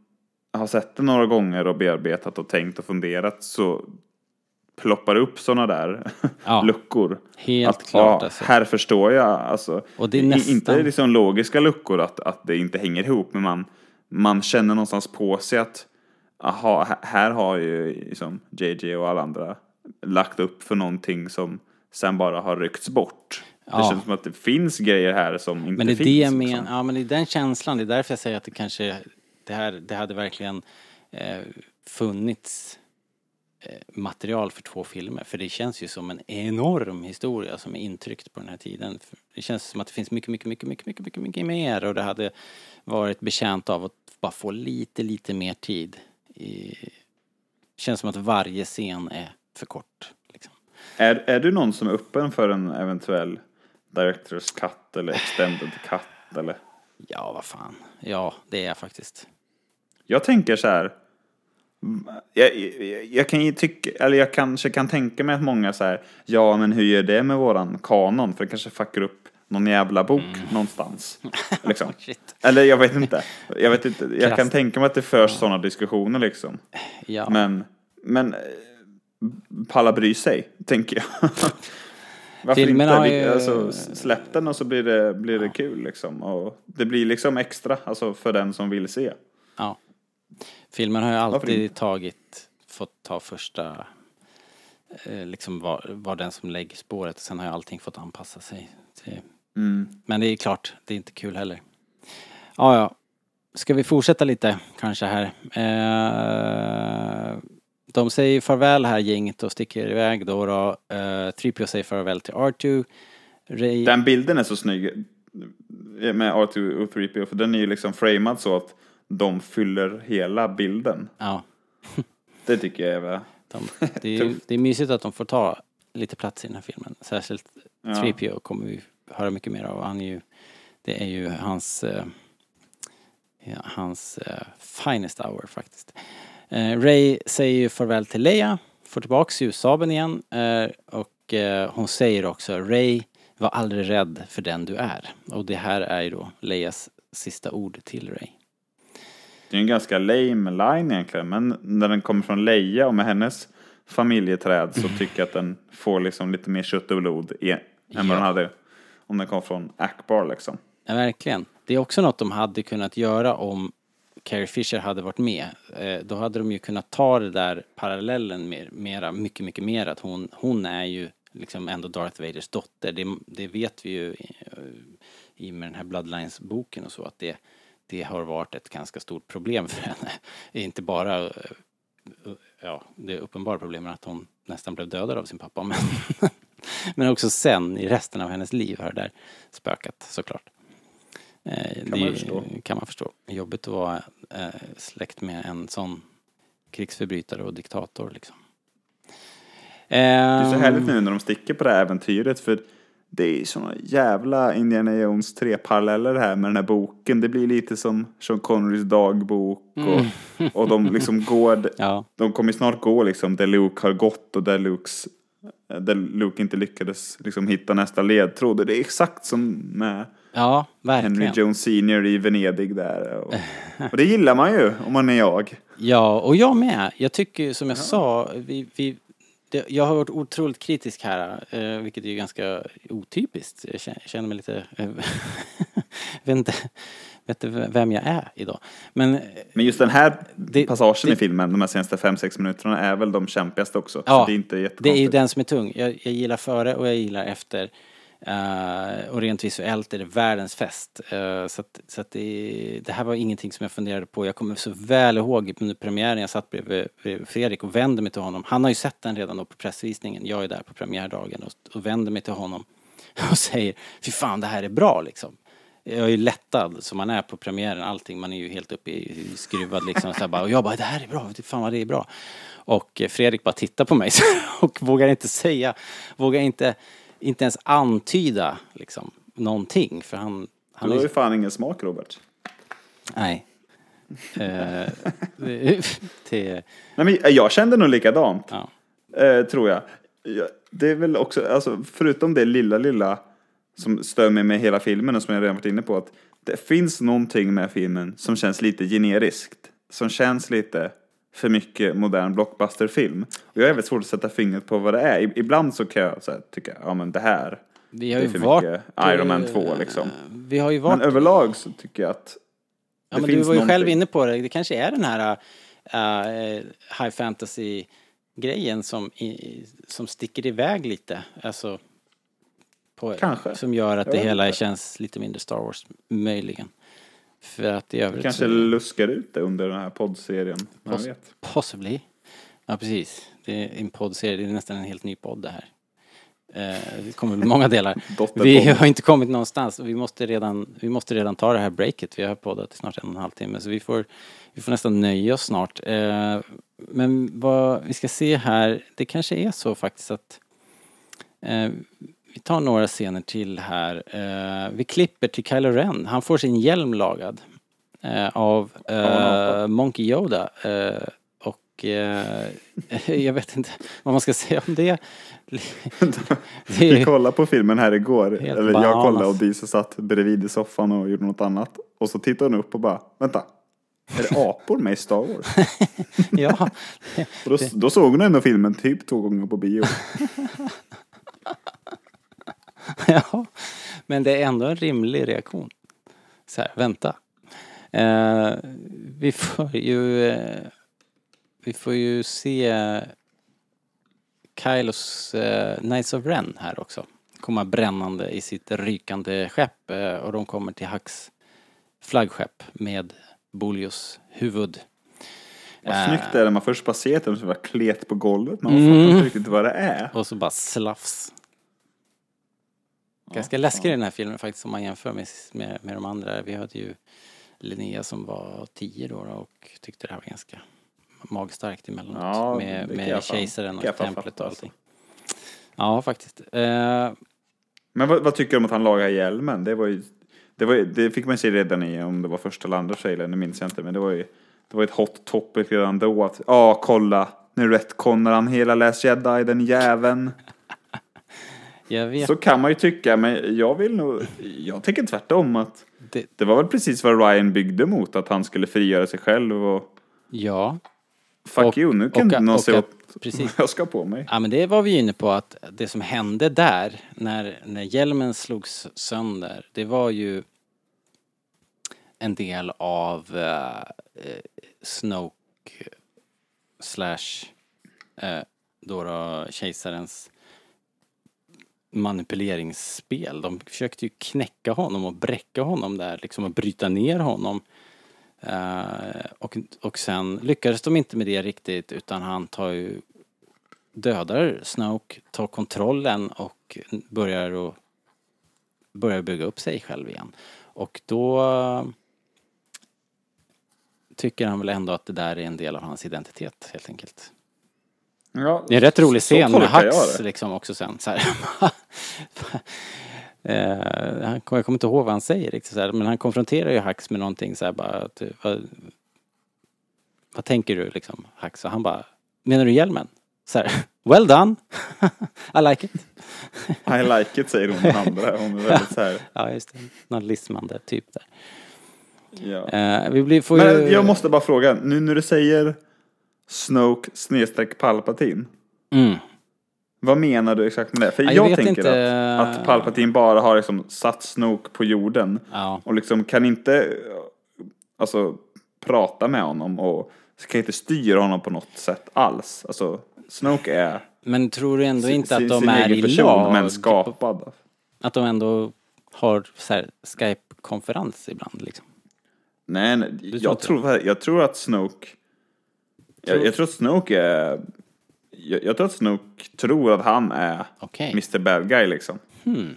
har sett det några gånger och bearbetat och tänkt och funderat så ploppar det upp sådana där Ja. luckor. Helt att, klart ja, alltså. Här förstår jag alltså. Och det är nästan- Inte liksom logiska luckor att, att det inte hänger ihop men man, man känner någonstans på sig att aha, här- har ju liksom JJ och alla andra lagt upp för någonting som sen bara har ryckts bort. Det Ja. känns som att det finns grejer här som inte Men det är finns. det liksom. menar, ja men det är den känslan, det är därför jag säger att det kanske, det här, det hade verkligen eh, funnits material för två filmer. För det känns ju som en enorm historia som är intryckt på den här tiden. Det känns som att det finns mycket, mycket, mycket, mycket, mycket, mycket, mycket mer och det hade varit betjänt av att bara få lite, lite mer tid. I, känns som att varje scen är för kort. Liksom. Är, är du någon som är öppen för en eventuell Directors cut eller extended cut eller? Ja, vad fan. Ja, det är jag faktiskt. Jag tänker så här. Jag, jag, jag kan ju tycka, eller jag kanske kan tänka mig att många så här, ja men hur gör det med våran kanon? För det kanske fuckar upp någon jävla bok någonstans. Liksom. Shit. Eller jag vet inte. Jag vet inte. Jag kan tänka mig att det förs sådana diskussioner liksom. Ja. Men, men palla bry sig, tänker jag. Varför Filmen inte? har ju- Alltså, släpp den och så blir det, blir det kul liksom. Och det blir liksom extra, alltså för den som vill se. Ja. Filmen har ju alltid tagit, fått ta första, eh, liksom var, var den som lägger spåret. Sen har ju allting fått anpassa sig. Till, Mm. men det är klart, det är inte kul heller. Ja, ja. Ska vi fortsätta lite kanske här? Eh, de säger farväl här gänget och sticker iväg då. då. Eh, 3PO säger farväl till R2. Ray, Den bilden är så snygg med R2 och 3PO för den är ju liksom framad så att de fyller hela bilden. ja, Det tycker jag är väl... de, det, är, ju- det är mysigt att de får ta lite plats i den här filmen. Särskilt Ja. 3PO kommer vi höra mycket mer av. Han är ju, det är ju hans, eh, hans eh, finest hour faktiskt. Eh, Ray säger ju farväl till Leia, får tillbaks ljussabeln igen eh, och eh, hon säger också Ray var aldrig rädd för den du är. Och det här är ju då Leias sista ord till Ray. Det är en ganska lame line egentligen, men när den kommer från Leia och med hennes familjeträd så tycker jag att den får liksom lite mer kött och blod i, än vad Ja. den hade om den kom från Akbar liksom. Ja, verkligen. Det är också något de hade kunnat göra om Carrie Fisher hade varit med. Eh, då hade de ju kunnat ta det där parallellen mer, mera, mycket, mycket mer. Att hon, hon är ju liksom ändå Darth Vaders dotter. Det, det vet vi ju i, i med den här Bloodlines-boken och så att det, det har varit ett ganska stort problem för henne. Inte bara, ja, det uppenbara problemet att hon nästan blev dödad av sin pappa men, men också sen i resten av hennes liv har det där spökat såklart. Eh, Kan det man förstå. kan man förstå. Jobbigt att vara eh, släkt med en sån krigsförbrytare och diktator liksom. Det är så Ehm, härligt nu när de sticker på det här äventyret för det är såna jävla Indiana Jones 3-paralleller här med den här boken. Det blir lite som Sean Connerys dagbok och, och de liksom går, Ja, de kommer snart gå liksom där Luke har gått och där Lukes där Luke inte lyckades liksom hitta nästa ledtråd. Det är exakt som med ja, Henry. Jones Senior i Venedig där. Och, och det gillar man ju om man är jag. Ja, och jag med. Jag tycker som jag sa, vi, vi, det, jag har varit otroligt kritisk här, eh, vilket är ju ganska otypiskt. Jag känner, mig lite... Eh, vet, inte, vet inte vem jag är idag. Men Men just den här Det- passagen det- i filmen, de här senaste 5-6 minuterna, är väl de kämpigaste också. Ja, så det är inte det är ju den som är tung. Jag, jag gillar före och jag gillar efter. Uh, och rent visuellt är det världens fest. Uh, så att, så att det, det här var ingenting som jag funderade på. Jag kommer så väl ihåg under premiären, jag satt bredvid, bredvid Fredrik och vände mig till honom. Han har ju sett den redan då på pressvisningen. Jag är där på premiärdagen och, och vänder mig till honom och säger Fy fan, det här är bra liksom. Jag är ju lättad som man är på premiären, allting. Man är ju helt uppe i, i skruvad liksom. Så bara, och jag bara, det här är bra, fan vad det är bra. Och eh, Fredrik bara tittar på mig och vågar inte säga, vågar inte, inte ens antyda liksom någonting. För han, han Du har är ju fan ingen smak Robert. Nej. Eh, det, Nej, men jag kände nog likadant. ja. Eh, tror jag. Ja, Det är väl också, alltså, förutom det lilla, lilla som stör mig med hela filmen och som jag redan varit inne på, att det finns någonting med filmen som känns lite generiskt. Som känns lite för mycket modern blockbusterfilm. Och jag är väldigt svårt att sätta fingret på vad det är. Ibland så kan jag så här, tycka, ja men det här, Vi har det är för varit... mycket Iron Man eh, 2 liksom. Vi har ju varit... Men överlag så tycker jag att Ja, det men du finns var ju själv någonting. inne på det. Det kanske är den här uh, high fantasy grejen som, i, som sticker iväg lite. Alltså, på, Kanske. Som gör att Jag det hela inte. känns lite mindre Star Wars, möjligen. För att i övrigt kanske så, luskar ut det under den här poddserien. Poss- vet. Possibly. Ja, precis. Det är en poddserie, det är nästan en helt ny podd det här. Eh, det kommer bli många delar. Vi har inte kommit någonstans vi måste redan, vi måste redan ta det här breaket. Vi har poddat i snart en och en halv timme så vi får, vi får nästan nöja oss snart. Eh, men vad vi ska se här, det kanske är så faktiskt att eh, vi tar några scener till här. Eh, vi klipper till Kylo Ren. Han får sin hjälm lagad eh, av eh, Monkey Yoda. Eh, och eh, jag vet inte vad man ska säga om det. Vi kollade på filmen här igår. Eller jag bananas. kollade och Disa satt bredvid i soffan och gjorde något annat. Och så tittade hon upp och bara, vänta. Är det apor med i Star Wars? ja, Och då, då såg hon ändå filmen typ två gånger på bio. ja, men det är ändå en rimlig reaktion. Så här, vänta. Eh, vi får ju eh, vi får ju se Kylos eh, Knights of Ren här också. Komma brännande i sitt rykande skepp eh, och de kommer till Hux flaggskepp med Bolios huvud. Vad Eh, snyggt det är när man först bara ser att de bara klet på golvet. Man Mm. fattar inte riktigt vad det är. Och så bara slafs. Ganska läskig den här filmen faktiskt om man jämför med, med, med de andra. Vi hade ju Linnea som var tio då och tyckte det här var ganska magstarkt emellanåt. Ja, med med kejsaren och templet och alltså. allting. Ja, faktiskt. Eh, Men vad, vad tycker du om att han lagar hjälmen? Det var ju, det, var ju, det fick man se redan i, om det var första eller andra trailern, det minns jag inte. Men det var ju, det var ett hot topic redan då att ja, kolla, nu retconar han hela Last Jedi, den jäveln. Så kan man ju tycka, men jag vill nog, jag tänker tvärtom att Det, det var väl precis vad Ryan byggde mot, att han skulle frigöra sig själv och ja, fuck Och- you, nu kan och- någon och se åt precis. jag ska på mig. Ja men det var vi inne på att det som hände där när, när hjälmen slogs sönder det var ju en del av eh, Snoke slash eh, då, då kejsarens manipuleringsspel. De försökte ju knäcka honom och bräcka honom där liksom och bryta ner honom. Uh, och, och sen lyckades de inte med det riktigt utan han tar ju dödar Snoke, tar kontrollen och börjar att börjar bygga upp sig själv igen. Och då eh, tycker han väl ändå att det där är en del av hans identitet helt enkelt. Ja, Det är en rätt rolig scen med Hux det. liksom också sen så. Eh, han, jag kommer inte ihåg vad han säger riktigt så här, men han konfronterar ju Hux med någonting så här bara att, vad, vad tänker du liksom Hux? Och han bara, menar du hjälmen? Så här, well done! I like it. I like it säger hon den andra. Hon är väldigt så här, Ja, just det. Någon lismande typ där. ja. Eh, vi blir, får Men ju... jag måste bara fråga, nu när du säger Snoke snedstreck Palpatine. Mm. Vad menar du exakt med det? För Ja, jag jag, tänker inte. att, att Palpatine bara har liksom satt Snoke på jorden. Ja. Och liksom kan inte alltså, prata med honom och kan inte styra honom på något sätt alls. Alltså, Snoke är Men tror du ändå sin, inte att de sin är egen i person, lag? men skapad. Att de ändå har Skype-konferens ibland liksom? Nej, nej jag, tror, jag tror att Snoke... Jag, jag tror att Snoke är... Jag, jag tror att Snoke tror att han är Okej. Mr Bad Guy liksom. Hmm.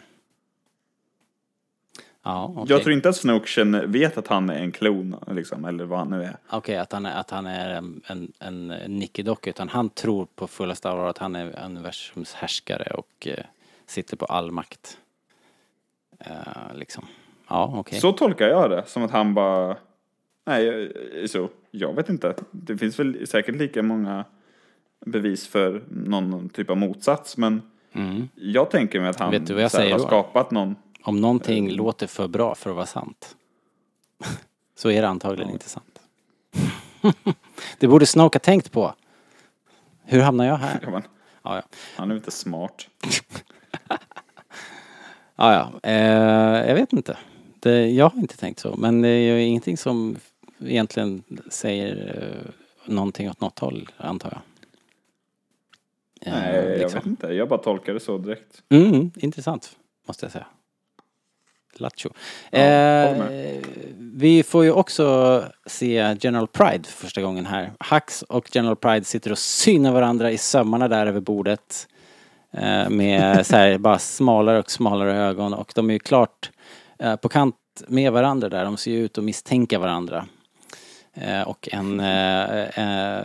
Ja, okej. Jag tror inte att Snoke känner, vet att han är en klon, liksom, eller vad han nu är. Okej, att han är, att han är en, en, en nickedocka, utan han tror på fullaste allvar att han är universums härskare och eh, sitter på all makt. Eh, liksom. Ja, okej. Så tolkar jag det, som att han bara... Nej, så, jag vet inte. Det finns väl säkert lika många bevis för någon typ av motsats, men Mm. jag tänker mig att han Vet du vad jag säger har då? skapat någon... Om någonting Eh. låter för bra för att vara sant, så är det antagligen inte sant. det borde Snoke ha tänkt på. Hur hamnar jag här? Ja, Ja, ja. han är inte smart. Ja, ja. Eh, jag vet inte. Det, jag har inte tänkt så. Men det är ju ingenting som egentligen säger eh, någonting åt något håll, antar jag. Eh, Nej, jag liksom. vet inte. Jag bara tolkar det så direkt. Mm, intressant, måste jag säga. Lattjo. Ja, eh, vi får ju också se General Pride för första gången här. Hux och General Pride sitter och synar varandra i sömmarna där över bordet. Eh, med så här bara smalare och smalare ögon och de är ju klart eh, på kant med varandra där. De ser ju ut att misstänka varandra. Eh, och en... Eh, eh,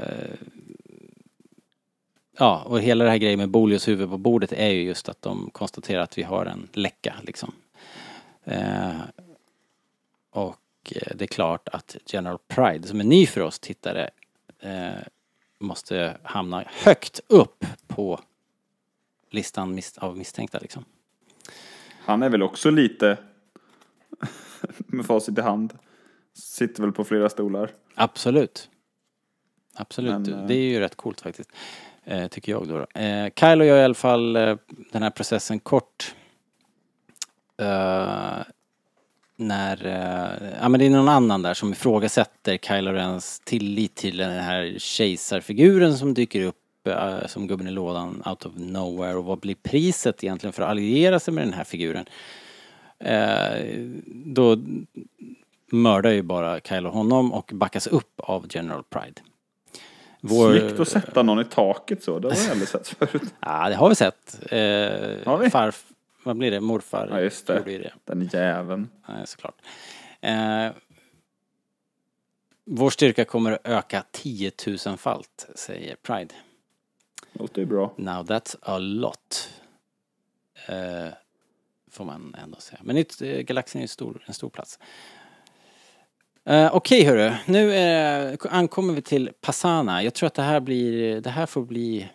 ja, och hela det här grejen med Bolios huvud på bordet är ju just att de konstaterar att vi har en läcka liksom. Eh, och eh, det är klart att General Pride, som är ny för oss tittare, eh, måste hamna högt upp på listan mis- av misstänkta liksom. Han är väl också lite med facit i hand. Sitter väl på flera stolar. Absolut. Absolut, Men, eh, det är ju rätt coolt faktiskt. Eh, tycker jag då. då. Eh, Kylo gör i alla fall den här processen kort. Eh, när, eh, ja men det är någon annan där som ifrågasätter Kylo Rens tillit till den här kejsarfiguren som dyker upp eh, som gubben i lådan out of nowhere och vad blir priset egentligen för att alliera sig med den här figuren? Då mördar ju bara Kylo honom och backas upp av General Pride. Vår- Snyggt att sätta någon i taket så. Det har jag aldrig sett förut. Ja, det har vi sett. Eh, Har vi? Farf, vad blir det? Morfar Ja, just det. gjorde ju det. Den jäveln. Ja, såklart. Eh, vår styrka kommer att öka 10 000 falt, säger Pride. Låter ju bra. Now that's a lot. Eh, får man ändå säga. Men eh, galaxen är ju stor, en stor plats. Eh, Okej hörru, nu eh, ankommer vi till Passana. Jag tror att det här blir, det här får bli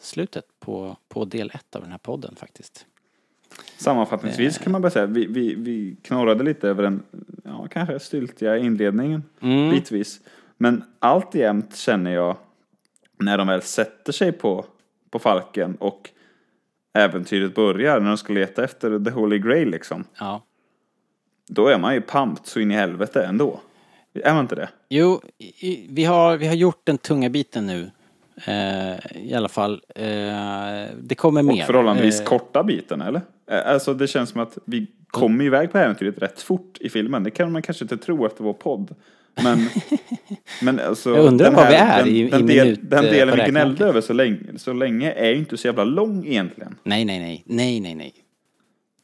slutet på, på del ett av den här podden faktiskt. Sammanfattningsvis kan man bara säga, vi, vi, vi knorrade lite över den, ja kanske styltiga inledningen Mm. bitvis. Men allt jämt känner jag, när de väl sätter sig på, på falken och äventyret börjar, när de ska leta efter the holy grail liksom. Ja. Då är man ju pumped så in i helvete ändå. Är man inte det? Jo, i, vi, har, vi har gjort den tunga biten nu. Eh, I alla fall. Eh, det kommer mer. Och förhållandevis Eh, korta biten, eller? Eh, Alltså det känns som att vi kommer iväg på äventyret rätt fort i filmen. Det kan man kanske inte tro efter vår podd. Men, men alltså, Jag undrar var vi är den, i- den, i del, minut, den eh, delen vi gnällde över så länge, så länge är ju inte så jävla lång egentligen. Nej, nej, nej. Nej, nej, nej.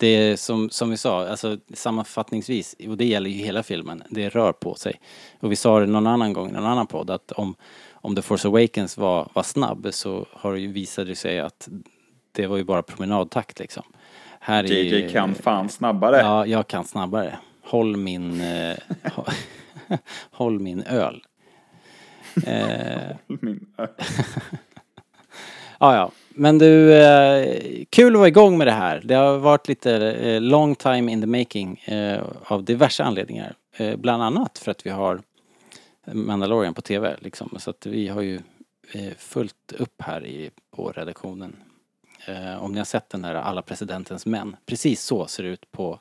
Det är som, som vi sa, alltså sammanfattningsvis, och det gäller ju hela filmen, det rör på sig. Och vi sa det någon annan gång i någon annan podd att om, om The Force Awakens var, var snabb så har det ju visat det sig att det var ju bara promenadtakt liksom. Här är JJ ju- kan fan snabbare. Ja, jag kan snabbare. Håll min, eh, hå- håll min öl. Eh, Min, äh, Ja, ja. Men du, eh, kul att vara igång med det här. Det har varit lite eh, long time in the making eh, av diverse anledningar. Eh, bland annat för att vi har Mandalorian på TV liksom. Så att vi har ju eh, fullt upp här i, på redaktionen. Eh, om ni har sett den där Alla presidentens män. Precis så ser det ut på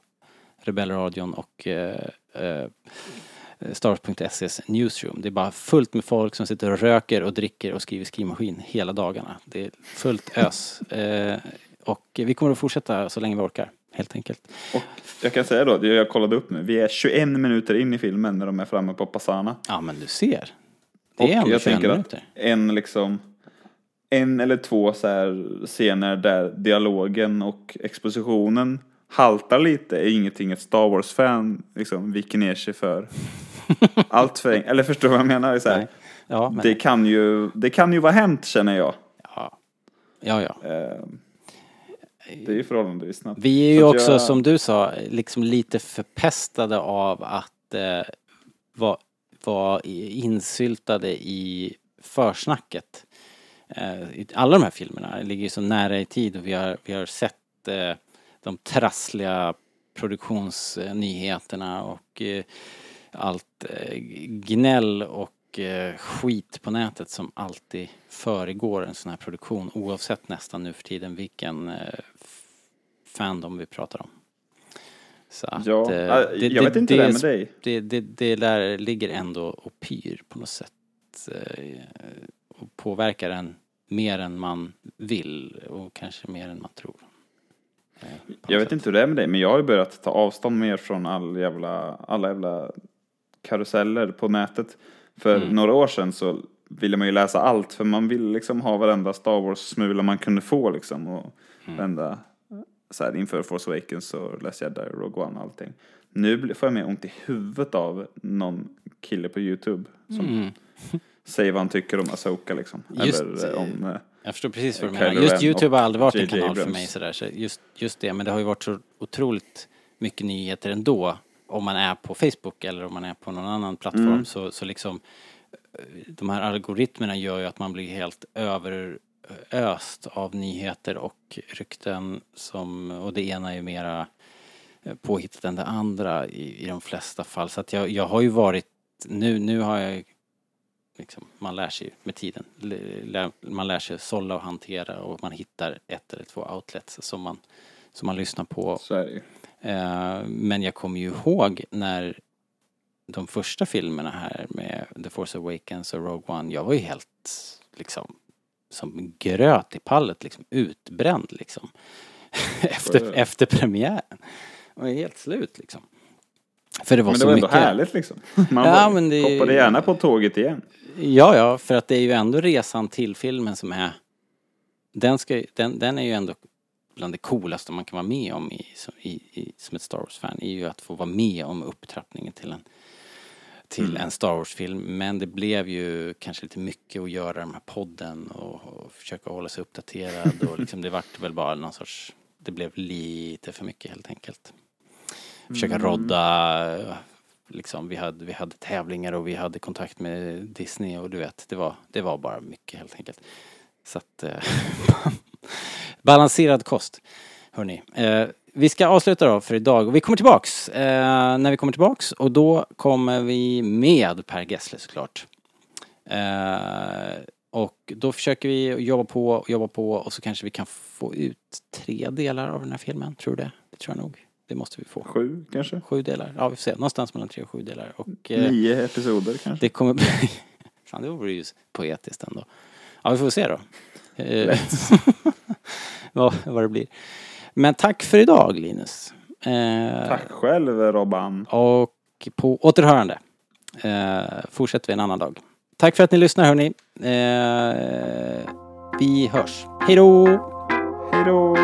Rebellradion och eh, eh, Stars.ses newsroom. Det är bara fullt med folk som sitter och röker och dricker och skriver skrivmaskin hela dagarna. Det är fullt ös. Eh, och vi kommer att fortsätta så länge vi orkar, helt enkelt. och jag kan säga då, jag kollade upp nu, vi är 21 minuter in i filmen när de är framme på Passana. Ja, men du ser. Det Och är ändå jag 21 tänker att minuter. en liksom en eller två scener där dialogen och expositionen haltar lite är ingenting ett Star Wars-fan liksom viker ner sig för. Allt för en- eller förstår du vad jag menar? Så här. Ja, men, det, kan ju, det kan ju vara hänt känner jag. ja. ja, ja. Eh, det är ju förhållandevis snabbt. Vi är ju också, jag- som du sa, liksom lite förpestade av att eh, vara var insyltade i försnacket. Eh, alla de här filmerna ligger ju så nära i tid och vi har, vi har sett eh, de trassliga produktionsnyheterna och allt eh, gnäll och eh, skit på nätet som alltid föregår en sån här produktion oavsett nästan nu för tiden vilken eh, fandom vi pratar om. Så att, Ja, äh, jag vet inte det med dig. Det, det, det där ligger ändå och pyr på något sätt och påverkar en mer än man vill och kanske mer än man tror. Jag vet sätt. inte hur det är med dig, men jag har ju börjat ta avstånd mer från all jävla, alla jävla karuseller på nätet. För Mm. några år sedan så ville man ju läsa allt, för man ville liksom ha varenda Star Wars-smula man kunde få liksom. Och Mm. varenda, så här, inför Force Awakens och Last Jedi, Rogue One och allting. Nu får jag mer ont i huvudet av någon kille på YouTube som Mm. säger vad han tycker om Asoka liksom. Just, Eller om... eh, Jag förstår precis vad du menar. Just Youtube har aldrig varit en kanal för mig sådär. Så just, just det, men det har ju varit så otroligt mycket nyheter ändå. Om man är på Facebook eller om man är på någon annan plattform Mm. så, så liksom eh, de här algoritmerna gör ju att man blir helt överöst av nyheter och rykten som, och det ena är ju mera eh, påhittat än det andra i, i de flesta fall. Så att jag, jag har ju varit, nu, nu har jag liksom, man lär sig ju med tiden. Lär- Man lär sig sålla och hantera och man hittar ett eller två outlets som man, som man lyssnar på. så är det ju. Eh, Men jag kommer ju ihåg när de första filmerna här med The Force Awakens och Rogue One, jag var ju helt liksom som gröt i pallet liksom, utbränd liksom. efter, Ja. efter premiären. Jag var helt slut liksom. För det var Men det så var ändå mycket. härligt liksom. Man Ja, men det- hoppade gärna på tåget igen. Ja, ja, för att det är ju ändå resan till filmen som är... Den, ska, den, den är ju ändå bland det coolaste man kan vara med om i, som, i, i, som ett Star Wars-fan. är ju att få vara med om upptrappningen till en, till Mm. en Star Wars-film. Men det blev ju kanske lite mycket att göra den här podden och, och försöka hålla sig uppdaterad. och liksom det vart väl bara någon sorts... Det blev lite för mycket helt enkelt. Försöka Mm. rodda liksom, vi hade, vi hade tävlingar och vi hade kontakt med Disney och du vet, det var, det var bara mycket helt enkelt. Så att, eh, balanserad kost. Hörni, eh, vi ska avsluta då för idag och vi kommer tillbaks eh, när vi kommer tillbaks och då kommer vi med Per Gessle såklart. Eh, och då försöker vi jobba på och jobba på och så kanske vi kan få ut tre delar av den här filmen, tror du det? Det tror jag nog. Det måste vi få. Sju kanske? Sju delar, ja vi får se. Någonstans mellan tre och sju delar. Och, eh, Nio episoder kanske? det kommer bli... Fan, det vore ju poetiskt ändå. Ja, vi får se då. Eh, vad, vad det blir. Men tack för idag, Linus. Eh, Tack själv Robban. Och på återhörande. Eh, fortsätter vi en annan dag. Tack för att ni lyssnar, hörni. Eh, vi hörs. Hej då! Hej då!